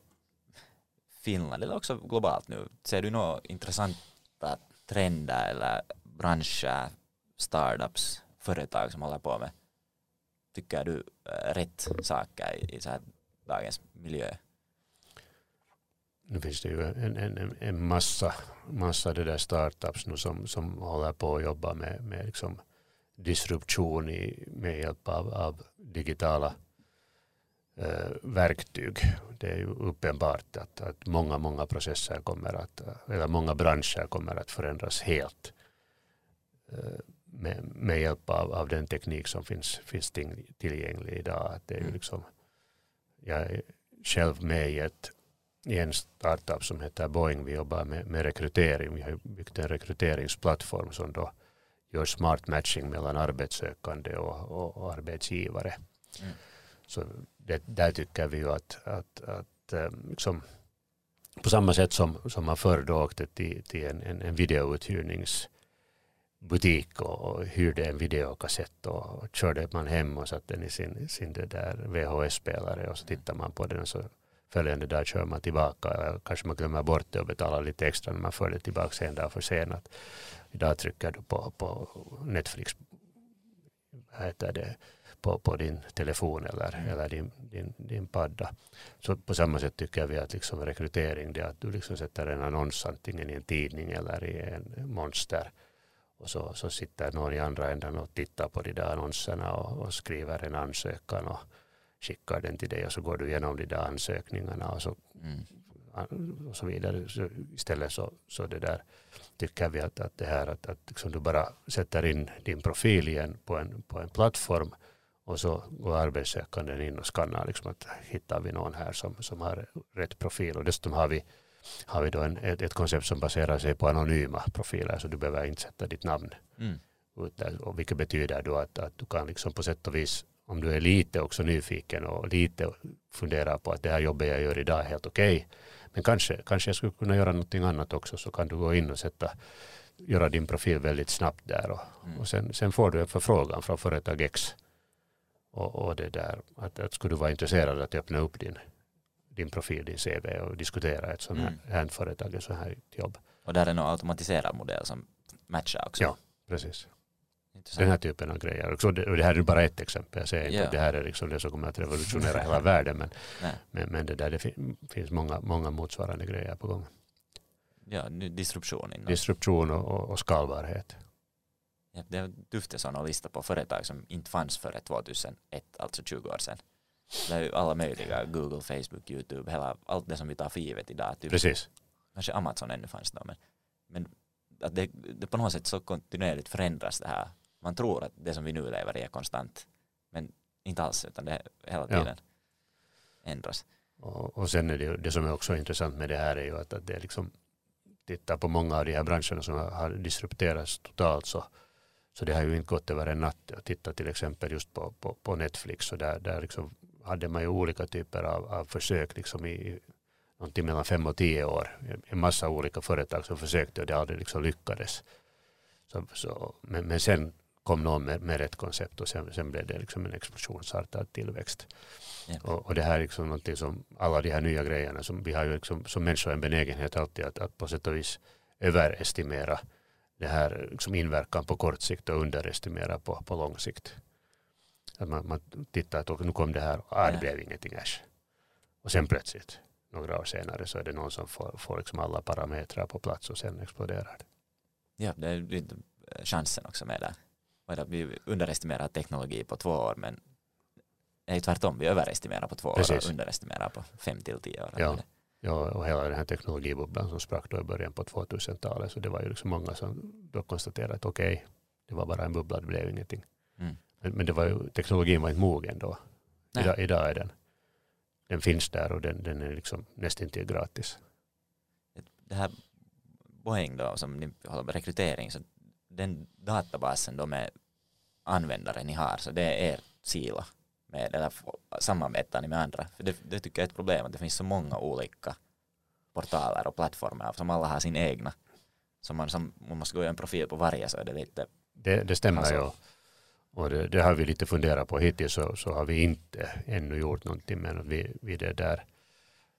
Finland eller också globalt nu, ser du några intressanta trender eller branscher, startups, företag som håller på med, tycker du, eh, rätt saker i, i så här dagens miljö? Nu finns det ju en, en, en massa, massa det där startups nu som, som håller på att jobba med, med liksom disruption i, med hjälp av, av digitala eh, verktyg. Det är ju uppenbart att, att många, många processer kommer att, eller många branscher kommer att förändras helt eh, med, med hjälp av, av den teknik som finns, finns tillgänglig idag. Att det är ju mm. liksom, jag är själv med i ett i en startup som heter Boeing. Vi jobbar med, med rekrytering. Vi har byggt en rekryteringsplattform som då gör smart matching mellan arbetssökande och, och, och arbetsgivare. Mm. Så det, där tycker vi ju att, att, att eh, liksom, på samma sätt som, som man förr då åkte till, till en, en, en videouthyrningsbutik och hyrde en videokassett och körde man hem och satte den i sin, sin där VHS-spelare och så tittade man på den och så följande dag kör man tillbaka. Kanske man glömmer bort det och betalar lite extra när man för det tillbaka en dag för senat. Idag trycker du på, på Netflix heter det, på, på din telefon eller, mm. eller din, din, din padda. Så på samma sätt tycker vi att liksom rekrytering det är att du liksom sätter en annons antingen i en tidning eller i en monster och så, så sitter någon i andra änden och tittar på de där annonserna och, och skriver en ansökan och, skickar den till dig och så går du igenom de där ansökningarna och så, mm. och så vidare. Så istället så, så det där tycker vi att, att det här att, att liksom du bara sätter in din profil igen på en, på en plattform och så går arbetssökanden in och skannar liksom att hittar vi någon här som, som har rätt profil och dessutom har vi har vi då en, ett, ett koncept som baserar sig på anonyma profiler så du behöver inte sätta ditt namn. Mm. Och vilket betyder då att, att du kan liksom på sätt och vis om du är lite också nyfiken och lite funderar på att det här jobbet jag gör idag är helt okej. Okay. Men kanske, kanske jag skulle kunna göra någonting annat också så kan du gå in och sätta, göra din profil väldigt snabbt där och, mm. och sen, sen, får du en förfrågan från företag X. Och, och det där, att, att skulle du vara intresserad att öppna upp din, din profil, din CV och diskutera ett sånt här, mm. här företag, ett sånt här jobb. Och där är någon automatiserad modell som matchar också? Ja, precis. Den här typen av grejer. Och det, här är bara ett exempel. Jag säger inte ja. att det här är liksom det som kommer att revolutionera hela världen. Men, men, men, det, där, det finns många, många motsvarande grejer på gång. Ja, disruption. Inom. Disruption och, och, och skalbarhet. Ja, det tufft sådana lista på företag som inte fanns före 2001, alltså 20 år sedan. Det är ju alla möjliga, Google, Facebook, YouTube, hela, allt det som vi tar för givet idag. Typ. Precis. Kanske Amazon ännu fanns då, men, men att det, det på något sätt så kontinuerligt förändras det här man tror att det som vi nu lever i är konstant. Men inte alls, utan det hela tiden ja. ändras. Och, och sen är det, det som är också intressant med det här är ju att, att det är liksom tittar på många av de här branscherna som har disrupterats totalt så, så det har ju inte gått över en natt. Titta till exempel just på, på, på Netflix och där, där liksom hade man ju olika typer av, av försök liksom i någonting mellan fem och tio år. En massa olika företag som försökte och det aldrig liksom lyckades. Så, så, men, men sen kom någon med, med rätt koncept och sen, sen blev det liksom en explosionsartad tillväxt. Ja. Och, och, det här är liksom någonting som alla de här nya grejerna som vi har ju liksom, som människor en benägenhet alltid att, att på sätt och vis överestimera det här liksom inverkan på kort sikt och underestimera på, på lång sikt. Att man, man tittar att nu kom det här ah, det blev ingenting äsch. Och sen plötsligt några år senare så är det någon som får, får liksom alla parametrar på plats och sen exploderar det. Ja, det är chansen också med det vi underestimerar teknologi på två år men nej, tvärtom, vi överestimerar på två Precis. år och underestimerar på fem till tio år. Ja. Ja, och hela den här teknologibubblan som sprack då i början på 2000-talet. Så det var ju liksom många som då konstaterade att okej, okay, det var bara en bubbla, det blev ingenting. Mm. Men, men, det var ju, teknologin var inte mogen då. Idag, idag, är den. Den finns där och den, den är liksom nästintill gratis. Det här Boeing då som ni håller med rekrytering, så den databasen då med användare ni har, så det är er sila med, eller samarbetar ni med andra? För det, det tycker jag är ett problem, att det finns så många olika portaler och plattformar som alla har sin egna. Så man, som, man måste gå i en profil på varje så är det lite... Det, det stämmer alltså. ju. Och det, det, har vi lite funderat på hittills så, så har vi inte ännu gjort någonting men vi, vi det där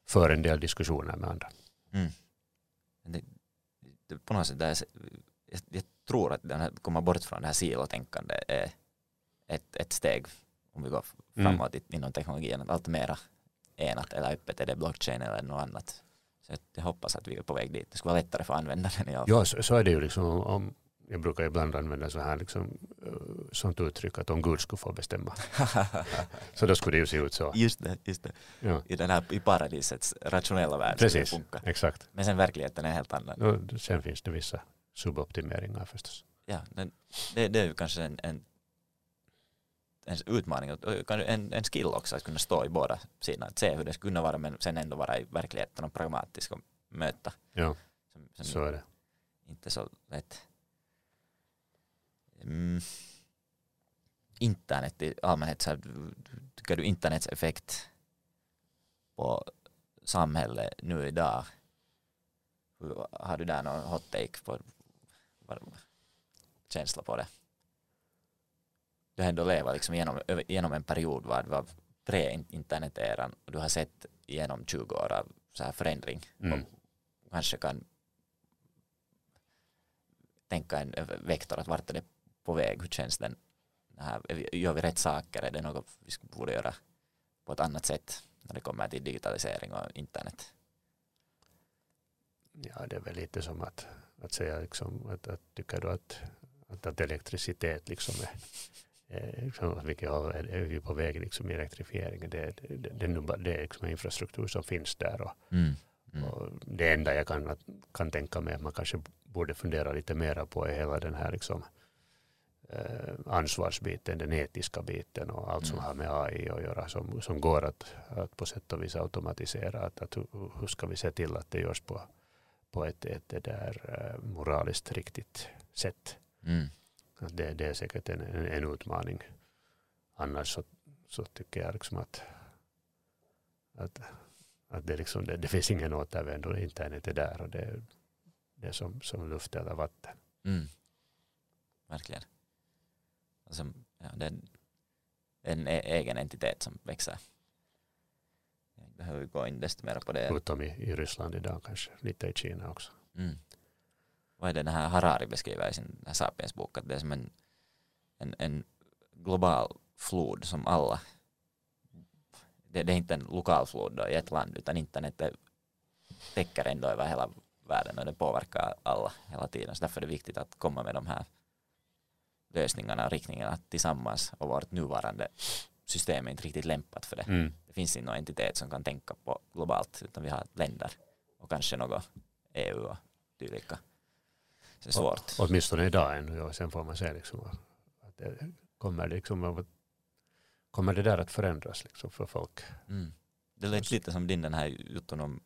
för en del diskussioner med andra. Mm. Det, det, på något sätt där, jag, jag tror att den här, komma bort från det här silotänkandet är ett, ett steg om vi går mm. framåt mm. inom teknologin, allt mera enat eller öppet, är det blockchain eller något annat. Så jag hoppas att vi är på väg dit. Det skulle vara lättare för användaren i alla fall. Ja, så, så är det ju liksom om, jag brukar ibland använda så här liksom, uh, sånt uttryck att om Gud skulle få bestämma. så då skulle det ju se ut så. Just det, just det. Ja. I, den här, i paradisets rationella värld Precis, exakt. Men sen verkligheten är helt annan. Och sen finns det vissa suboptimeringar förstås. Ja, det, det är ju kanske en, en en utmaning och en, en skill också att kunna stå i båda sidorna. Att se hur det skulle kunna vara men sen ändå vara i verkligheten och pragmatisk och möta. Ja, som, som så är det. Inte så lätt. Mm. Internet i allmänhet, så här, tycker du internets effekt på samhället nu idag? Har du där någon hot take på känsla på det? du har ändå levat liksom genom, genom en period var det var pre-interneteran och du har sett genom 20 år av så här förändring mm. och kanske kan tänka en vektor att vart är det på väg, hur känns den här, gör vi rätt saker, är det något vi borde göra på ett annat sätt när det kommer till digitalisering och internet? Ja, det är väl lite som att, att säga liksom, att, att tycker du att, att, att elektricitet liksom är Eh, vilket är vi på väg liksom i elektrifieringen. Det, det, det, det är liksom infrastruktur som finns där. Och, mm. Mm. och det enda jag kan, kan tänka mig att man kanske borde fundera lite mera på är hela den här liksom, eh, ansvarsbiten, den etiska biten och allt som mm. har med AI att göra som, som går att, att på sätt och vis automatisera. Att, att, hur ska vi se till att det görs på, på ett, ett, ett där, eh, moraliskt riktigt sätt. Mm. Det, det är säkert en, en, en utmaning. Annars så, så tycker jag liksom att, att, att det, liksom, det, det finns ingen återvändo. Internet är där och det, det är som, som luft eller vatten. Mm. Verkligen. Alltså, ja, det är en egen entitet som växer. Behöver gå in desto mer på det. Utom i, i Ryssland idag kanske, lite i Kina också. Mm vad är det den här Harari beskriver i sin Sapiens-bok, att det är som en, en, en global flod som alla, det, det, är inte en lokal flod då, i ett land, utan internet täcker ändå över hela världen och det påverkar alla hela tiden. Så därför är det viktigt att komma med de här lösningarna och riktningarna tillsammans och vårt nuvarande system är inte riktigt lämpat för det. Mm. Det finns inte någon entitet som kan tänka på globalt utan vi har länder och kanske något EU och dylika det är svårt. Och, åtminstone idag ännu, och sen får man se liksom att det kommer, liksom, kommer det där att förändras liksom för folk. Mm. Det lät lite som din den här jutton om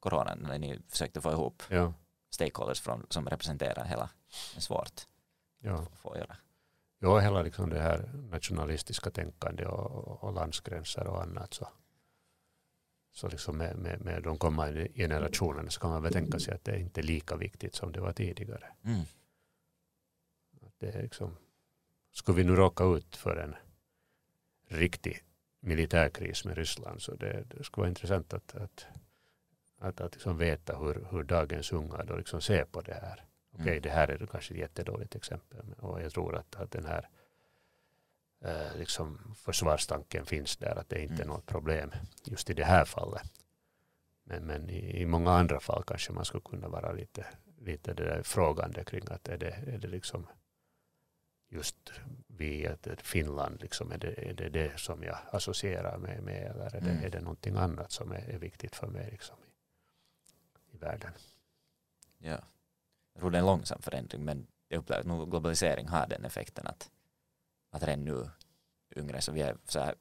coronan när ni försökte få ihop ja. stakeholders från, som representerar hela, det är svårt ja. att få göra. Ja, hela liksom det här nationalistiska tänkande och, och landsgränser och annat så så liksom med, med, med de kommande generationerna så kan man väl tänka sig att det är inte är lika viktigt som det var tidigare. Mm. det är liksom, skulle vi nu råka ut för en riktig militärkris med Ryssland så det, det skulle vara intressant att, att, att, att liksom veta hur, hur dagens unga då liksom ser på det här. Okej, okay, mm. det här är kanske ett jättedåligt exempel och jag tror att, att den här eh, liksom försvarstanken finns där, att det inte är mm. något problem just i det här fallet. Men, men i, i, många andra fall kanske man skulle kunna vara lite, lite det där frågande kring att är det, är det liksom just vi, att Finland, liksom, är, det, är det det som jag associerar mig med eller är det, mm. är det någonting annat som är, är viktigt för mig liksom, i världen. Ja. Jag tror det är en långsam förändring men jag upplever att nog globalisering har den effekten att, att redan nu yngre så vi är så här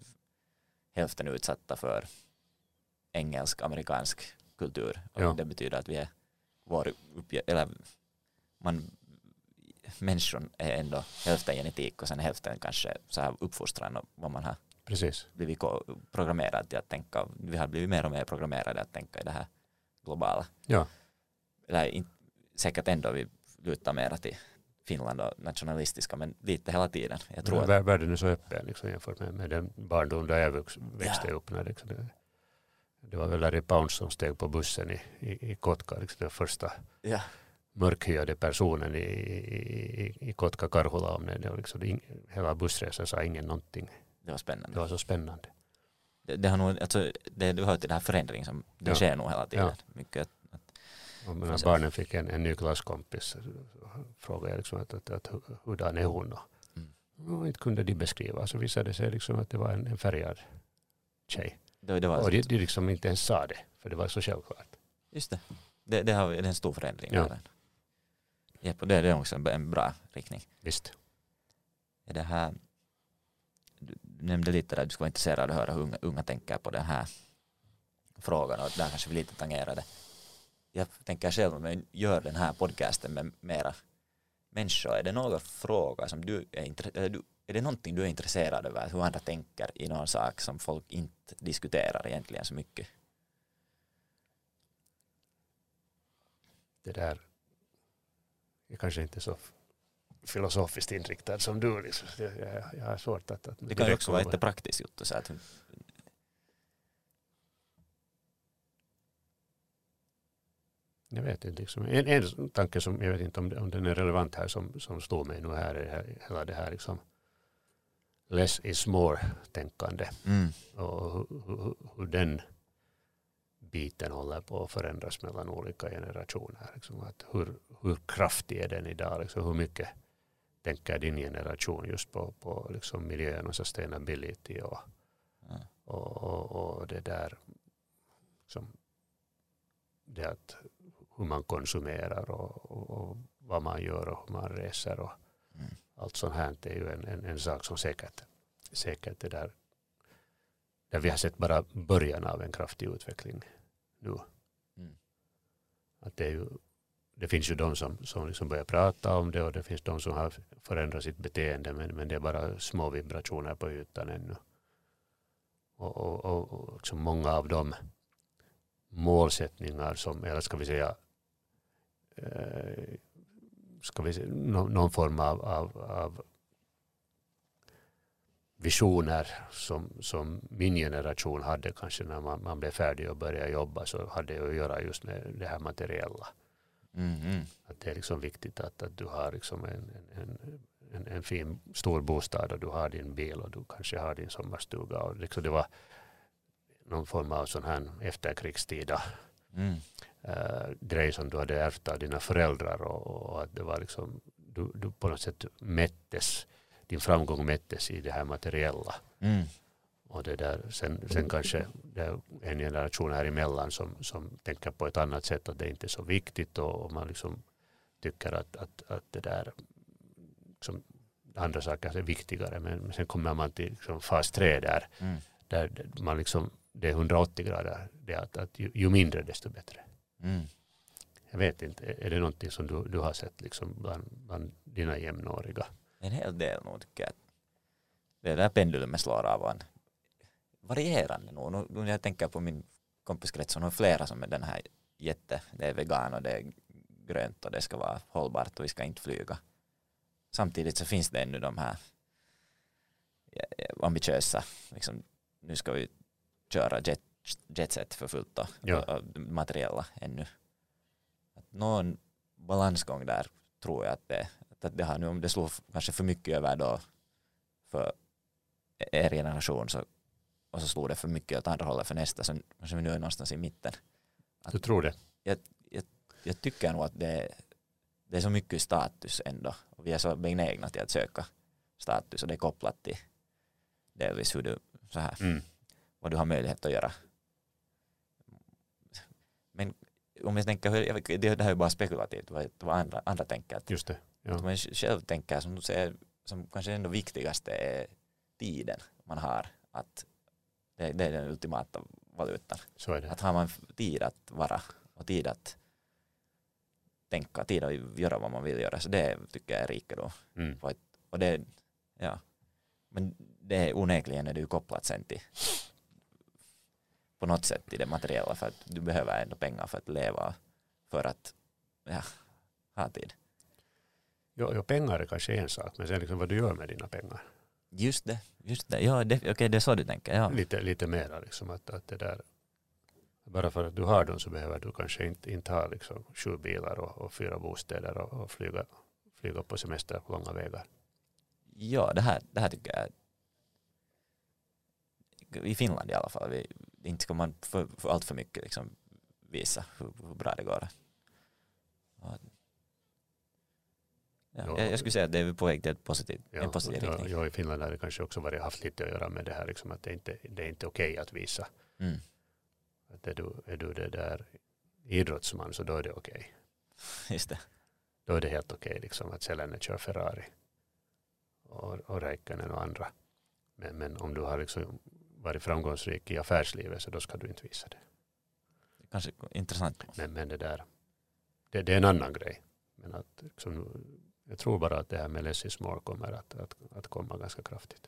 hälften utsatta för engelsk, amerikansk kultur. Och Ja. det betyder att vi är vår uppge- eller man människan är ändå hälften genetik och sen hälften kanske så här uppfostran och vad man har Precis. blivit programmerad till att tänka. Vi har blivit mer och mer programmerade att tänka i det här globala. Ja. Eller in, säkert ändå vi lutar mera till Finland och nationalistiska men lite hela tiden. Jag tror att, Vär- Världen är så öppen liksom, jämfört med, med den barndom där jag vux, växte upp. När, liksom, det, det var väl Larry Pounce som steg på bussen i, i, i Kotka, liksom, den första ja, mörkhyade personen i, i, i, Kotka Karhula. Det var liksom, ing, hela bussresan sa ingen någonting. det var spännande. Det var så spännande. Det, det har nog, alltså, det, du hör till den här förändringen som det Ja. sker nog hela tiden. Ja. Mycket, Och när Precis. barnen fick en, en ny klasskompis frågade jag liksom att, att, att hu- hurdan är hon? Mm. och inte kunde de beskriva. Så visade det sig liksom att det var en, en färgad tjej. det, det var, Och de, de liksom inte ens sa det, för det var så självklart. Just det. Det, det, har, det är en stor förändring. Ja. där. Och det, är också en, bra riktning. Visst. Det här, du nämnde lite där du skulle vara intresserad av att höra hur unga, unga tänker på den här frågan och där kanske vi lite tangerade. Jag tänker själv om jag gör den här podcasten med mera människor, är det några frågor som du är intresserad är det någonting du är intresserad av hur andra tänker i någon sak som folk inte diskuterar egentligen så mycket? Det där är kanske inte så filosofiskt inriktad som du. Liksom. Jag, jag, jag har svårt att... att Det kan ju också vara lite praktiskt gjort så att Jag vet inte. Liksom. En, en tanke som jag vet inte om, om den är relevant här som, som slår mig nu här är hela det här liksom less is more-tänkande mm, och hur, hur, hur den biten håller på att förändras mellan olika generationer. Liksom att hur, hur kraftig är den idag? Liksom hur mycket tänker din generation just på, på liksom miljön och sustainability och, ja. och, och, och det där som det att hur man konsumerar och, och, och vad man gör och hur man reser och Mm. allt sånt här är ju en, en, en sak som säkert, säkert det där där vi har sett bara början av en kraftig utveckling nu. Mm. Att det, är ju, det finns ju de som, som liksom börjar prata om det och det finns de som har förändrat sitt beteende men, men det är bara små vibrationer på ytan ännu. Och, och, och, och liksom många av de målsättningar som, eller ska vi säga, eh, ska vi säga nå- någon form av, av, av visioner som, som min generation hade kanske när man, man blev färdig och började jobba så hade det att göra just med det här materiella. Mm, mm. Att det är liksom viktigt att, att du har liksom en, en, en, en, en fin stor bostad och du har din bil och du kanske har din sommarstuga. Och liksom det var någon form av sån här efterkrigstida Mm. Äh, grej som du hade ärvt av dina föräldrar och, och att det var liksom du, du på något sätt mättes din framgång mättes i det här materiella. Mm. Och det där, sen, sen kanske det är en generation här emellan som, som tänker på ett annat sätt att det inte är så viktigt och, och man liksom tycker att, att, att det där som andra saker är viktigare. Men, men sen kommer man till liksom fas 3 där, Mm. där man liksom, det är 180 grader. Det att, att ju, ju mindre desto bättre. Mm. Jag vet inte, är det någonting som du, du har sett liksom bland, bland dina jämnåriga? En hel del nog tycker jag. Det där pendulet slår av en varierande nog. Nu, nu när jag tänker på min kompiskrets så har flera som är den här jätte, det är vegan och det är grönt och det ska vara hållbart och vi ska inte flyga. Samtidigt så finns det ännu de här ambitiösa, liksom, nu ska vi köra jet, jetset för fullt och, Ja. materiella ännu. Att någon balansgång där tror jag att det, att det har nu, om det slår kanske för mycket över då för er generation så, och så slår det för mycket åt andra hållet för nästa så kanske vi nu är någonstans i mitten. Du tror det? Jag tycker nog att det, det är så mycket status ändå och vi är så benägna till att söka status och det är kopplat till delvis hur du, så här, Mm. vad du har möjlighet att göra. Men om jag tänker, det, det här är bara spekulativt vad, vad andra, andra tänker. Att, Just det. Ja. att man själv tänker som du säger, som kanske ändå viktigaste är tiden man har. Att det, det är den ultimata valutan. Så är det. Att har man tid att vara och tid att tänka, tid att göra vad man vill göra, så det tycker jag är rikedom. Mm. Och det, ja, men det är onekligen är det ju kopplat sen till på något sätt till det materiella för att du behöver ändå pengar för att leva för att ja, ha tid. Jo, jo, pengar är kanske en sak, men sen liksom vad du gör med dina pengar. Just det, just det. Ja, det, okej, det är så du tänker. Ja. Lite, lite mera liksom att, att det där bara för att du har dem så behöver du kanske inte, inte ha liksom sju bilar och, och fyra bostäder och, och flyga, flyga på semester på långa vägar. ja, det här, det här tycker jag i Finland i alla fall, vi, inte ska man för, för allt för mycket liksom visa hur, hur bra det går. Och, ja, Ja. jag, jag skulle säga att det är på väg till ett positivt, Ja, en positiv riktning. ja, I Finland har det kanske också varit, haft lite att göra med det här liksom att det inte det är inte okej att visa. Mm. Att är, du, är du det där idrottsman så då är det okej. Just det. Då är det helt okej liksom att Selene kör Ferrari och, och Räikkönen och andra. Men, men om du har liksom varit framgångsrik i affärslivet så då ska du inte visa det. Kanske intressant. Men, men det där, det, det är en annan grej. Men att, liksom, jag tror bara att det här med less is more kommer att, att, att komma ganska kraftigt.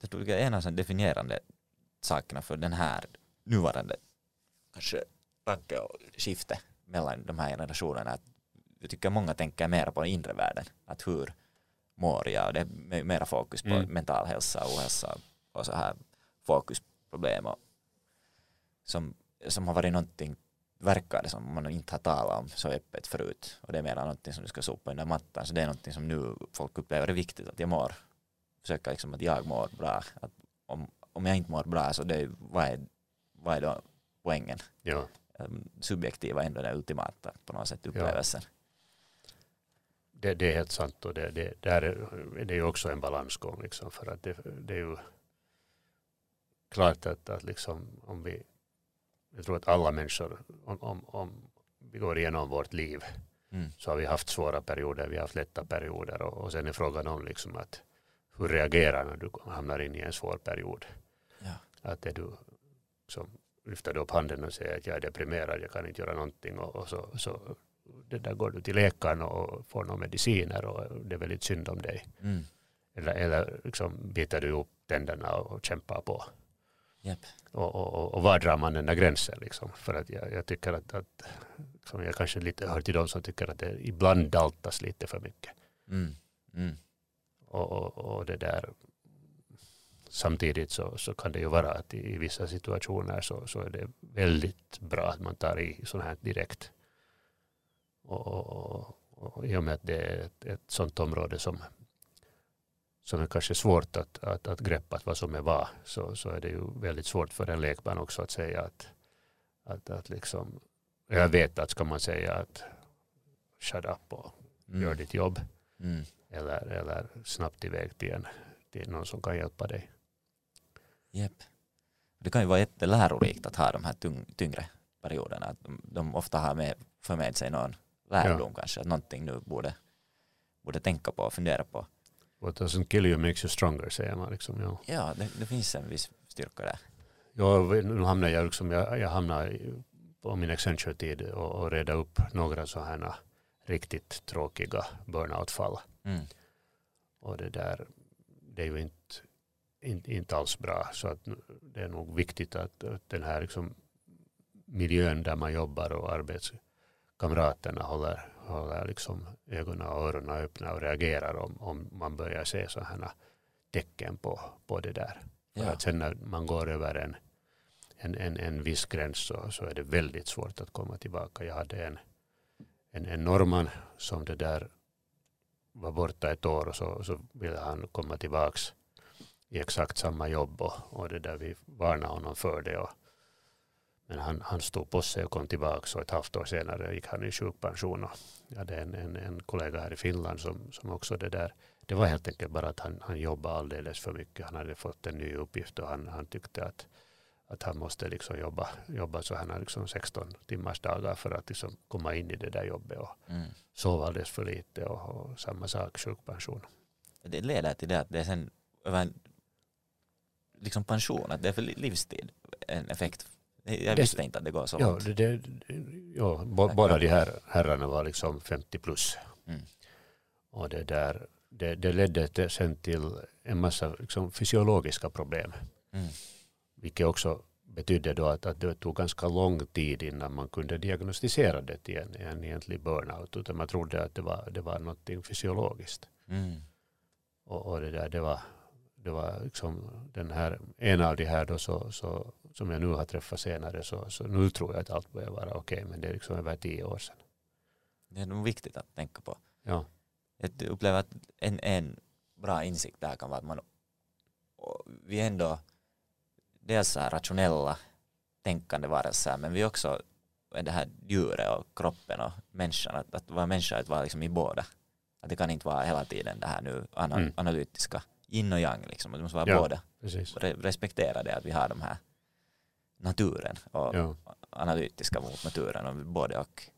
Jag tror det är en av de definierande sakerna för den här nuvarande kanske tanke och skifte mellan de här generationerna. Att jag tycker många tänker mer på den inre världen. Att hur mår jag? Och det är mera fokus på Mm. mental hälsa, ohälsa och så här fokusproblem. Och som, som har varit någonting verkar det som man inte har talat om så öppet förut. Och det är mer någonting som du ska sopa under mattan. Så det är någonting som nu folk upplever är viktigt. Att jag mår, försöka liksom att jag mår bra. Att om, om jag inte mår bra så det är, vad, är, vad är då poängen? Ja, Um, Subjektiva är ändå den ultimata på något sätt upplevelsen. det, det är helt sant och det, det, där är, det är ju också en balansgång liksom för att det, det är ju klart att, att liksom om vi jag tror att alla människor om, om, om vi går igenom vårt liv Mm. så har vi haft svåra perioder, vi har haft lätta perioder och, och sen är frågan om liksom att hur reagerar när du hamnar in i en svår period. Ja. Att är du som lyfter upp handen och säger att jag är deprimerad, jag kan inte göra någonting och, och så, så det där går du till läkaren och får några mediciner och det är väldigt synd om dig. Mm. Eller, eller liksom biter du upp tänderna och kämpar på. Och, och, och, och var drar man den där gränsen? Liksom? För att jag, jag tycker att, att liksom jag kanske lite hör till de som tycker att det ibland daltas lite för mycket. Mm. Mm. Och, och, och det där samtidigt så, så kan det ju vara att i, i vissa situationer så, så är det väldigt bra att man tar i sånt här direkt. Och, och, och, och i och med att det är ett, ett sånt område som, som är kanske svårt att, att, att greppa vad som är vad så, så är det ju väldigt svårt för en lekman också att säga att, att, att liksom, jag vet att ska man säga att shut up och Mm. gör ditt jobb Mm. eller, eller snabbt iväg till, en, till någon som kan hjälpa dig. Japp. Det kan ju vara jättelärorikt att ha de här tung, tyngre perioderna. Att de, de ofta har med, för med sig någon lärdom kanske. Att någonting nu borde, borde tänka på och fundera på. What doesn't kill you makes you stronger säger man. Liksom, ja. Ja, det, det finns en viss styrka där. Ja, nu hamnar jag, liksom, jag, jag hamnar på min Accenture-tid och, och reda upp några sådana riktigt tråkiga burnout-fall. Mm. Och det där, det är ju inte, inte, inte alls bra. Så att det är nog viktigt att, att den här liksom miljön där man jobbar och arbetskamraterna håller, håller liksom ögonen och öronen öppna och reagerar om, om man börjar se sådana tecken på, på det där. För Ja. att sen när man går över en, en, en, en viss gräns så, så är det väldigt svårt att komma tillbaka. Jag hade en, en, en norrman som det där var borta ett år och så, så ville han komma tillbaks i exakt samma jobb och, och det där vi varnade honom för det. Och, men han, han stod på sig och kom tillbaka och ett halvt år senare gick han i sjukpension. Och jag hade en, en, en kollega här i Finland som, som också det där det var helt enkelt bara att han, han jobbade alldeles för mycket. Han hade fått en ny uppgift och han, han tyckte att, att han måste liksom jobba, jobba så han har liksom 16 timmars dagar för att liksom komma in i det där jobbet och mm. sova alldeles för lite och, och samma sak sjukpension. Det leder till det att det är sen över liksom pension, att det är för livstid en effekt. Jag visste det, inte att det går så ja, långt. Det, ja, båda de här herrarna var liksom 50 plus. Mm. Och det där det, det ledde sen till en massa liksom, fysiologiska problem. Mm. Vilket också betydde då att, att det tog ganska lång tid innan man kunde diagnostisera det till en, en egentlig burnout. Utan man trodde att det var, det var något fysiologiskt. Mm. Och, och, det där, det var, det var liksom den här, en av de här då så, så, som jag nu har träffat senare så, så nu tror jag att allt börjar vara okej okay, men det är liksom över tio år sedan. Det är nog viktigt att tänka på. Ja. Jag upplever att en, en bra insikt där kan vara att man vi är ändå dels här rationella tänkande varelser men vi är också det här djuret och kroppen och människan att, att vara människa är att vara liksom i båda att det kan inte vara hela tiden det här nu mm. analytiska in och yang liksom, det måste vara ja, båda precis. respektera det att vi har de här naturen och ja. analytiska mot naturen och både och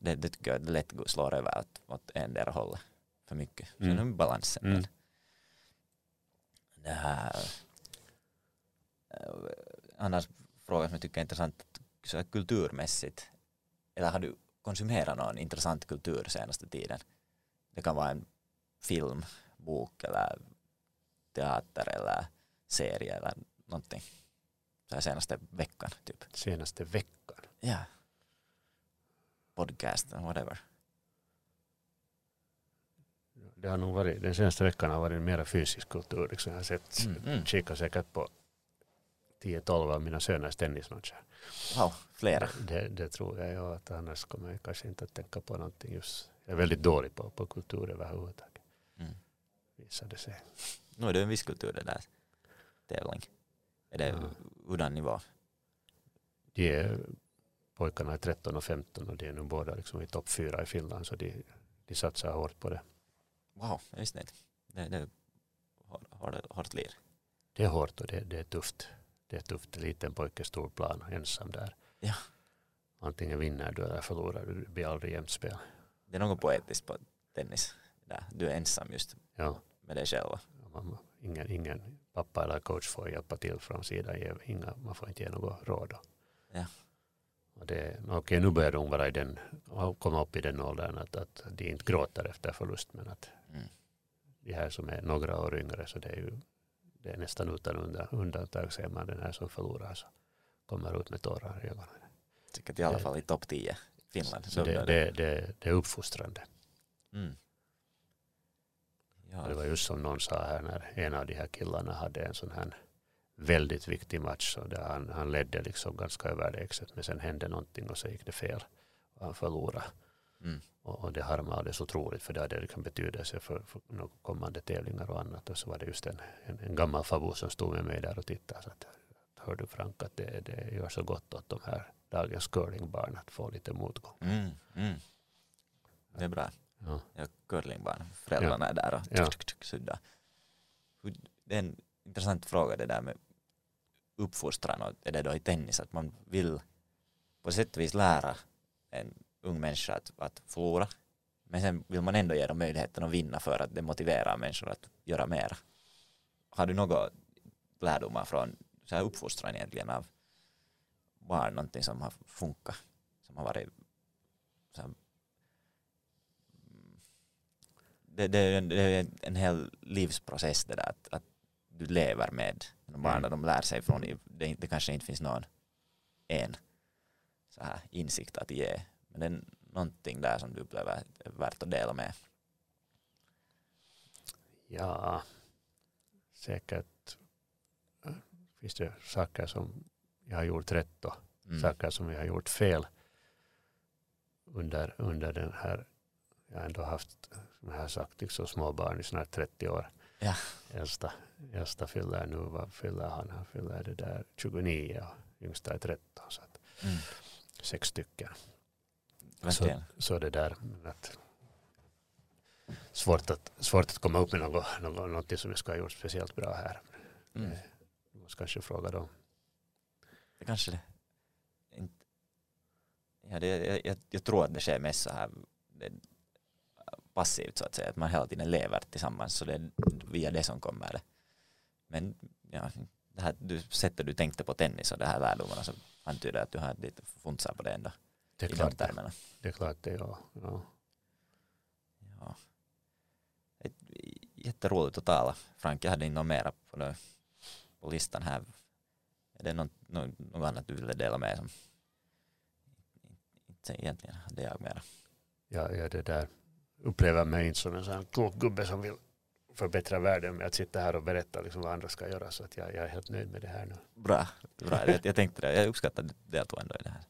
det, det tycker jag lätt slår över åt, åt endera hållet för mycket. Så mm. nu är balansen. Mm. Det här, äh, annars fråga som jag tycker är intressant, så kulturmässigt, eller har du konsumerat någon intressant kultur senaste tiden? Det kan vara en film, bok eller teater eller serie eller någonting. Så senaste veckan typ. Senaste veckan? Ja podcast, whatever? Det har nog varit, den senaste veckan har varit mer fysisk kultur. Liksom jag har sett, mm, mm. kikat säkert på 10-12 av mina söners tennismatcher. Wow, flera. Det, det, tror jag, ja, att annars kommer jag kanske inte att tänka på någonting just. Jag är väldigt dålig på, på kultur överhuvudtaget. Mm. Visade sig. Nu är det en viss kultur det där tävling. Är det. Hurdan nivå? De är pojkarna är 13 och 15 och de är nu båda liksom i topp fyra i Finland så de, de satsar hårt på det. Wow, jag visste inte. Det, det är hårt, hårt lir. Det är hårt och det, det är tufft. Det är tufft. Liten pojke, stor plan, ensam där. Ja. Antingen vinner du eller förlorar du. Det blir aldrig jämnt spel. Det är något poetiskt på tennis. Där. Du är ensam just ja. med dig själv. ingen, ingen pappa eller coach får hjälpa till från sidan. Inga, man får inte ge något råd. Ja. Och det, okej, nu börjar de vara i den, komma upp i den åldern att, att de inte gråter efter förlust men att mm. de här som är några år yngre så det är ju det är nästan utan undantag ser man den här som förlorar så kommer ut med tårar i ögonen. Säkert i alla fall i topp 10 Finland. Så det, det, det, det är uppfostrande. Mm. Ja. Det var just som någon sa här när en av de här killarna hade en sån här väldigt viktig match och där han, han ledde liksom ganska överlägset men sen hände någonting och så gick det fel och han förlorade. Mm. Och, och det harmade så otroligt för det hade liksom betydelse för, för kommande tävlingar och annat och så var det just en, en, en gammal farbror som stod med mig där och tittade så att hör du Frank att det, det gör så gott åt de här dagens curlingbarn att få lite motgång. Mm, mm. Det är bra. Ja. Curlingbarn, föräldrarna ja. är där och suddar. Det är en intressant fråga det där med uppfostran och är det då i tennis att man vill på sätt och vis lära en ung människa att, att förlora men sen vill man ändå ge dem möjligheten att vinna för att det motiverar människor att göra mer. Har du några lärdomar från så här uppfostran egentligen av barn, någonting som har funkat, som har varit så det, det, det, är en hel livsprocess det där att, att du lever med de barnen mm. de lär sig från, det, det kanske inte finns någon en så här insikt att ge, men det är någonting där som du upplever är värt att dela med. Ja, säkert finns det saker som jag har gjort rätt och mm. saker som jag har gjort fel under, under den här, jag har ändå haft, som jag har sagt, liksom små barn i snart 30 år. Ja. Äldsta, äldsta fyller nu, vad fyller han? Han fyller det där 29 och yngsta är 13. Så att mm. Sex stycken. Så, så det där att svårt att, svårt att komma upp med något, något, något som jag ska ha gjort speciellt bra här. Mm. måste kanske fråga dem. Det kanske det. Ja, det, jag, jag tror att det sker mest så här det, passivt så att säga, att man hela tiden lever tillsammans så det är via det som kommer det. Men ja, det här du, sättet du tänkte på tennis och det här lärdomarna så antyder att du har lite funsar på det ändå. Det är klart de termerna. det. är klart det, ja. ja. Ja. Ett, jätteroligt att tala. Frank, jag hade inte något mera på, det, på listan här. Är det något, något, annat du ville dela med som inte egentligen hade jag mera? Ja, jag det där upplever mig inte som en sån klok gubbe som vill förbättra världen med att sitta här och berätta liksom vad andra ska göra. Så att jag, jag är helt nöjd med det här nu. Bra, bra. Jag, jag tänkte det. Jag uppskattar att du ändå i det här.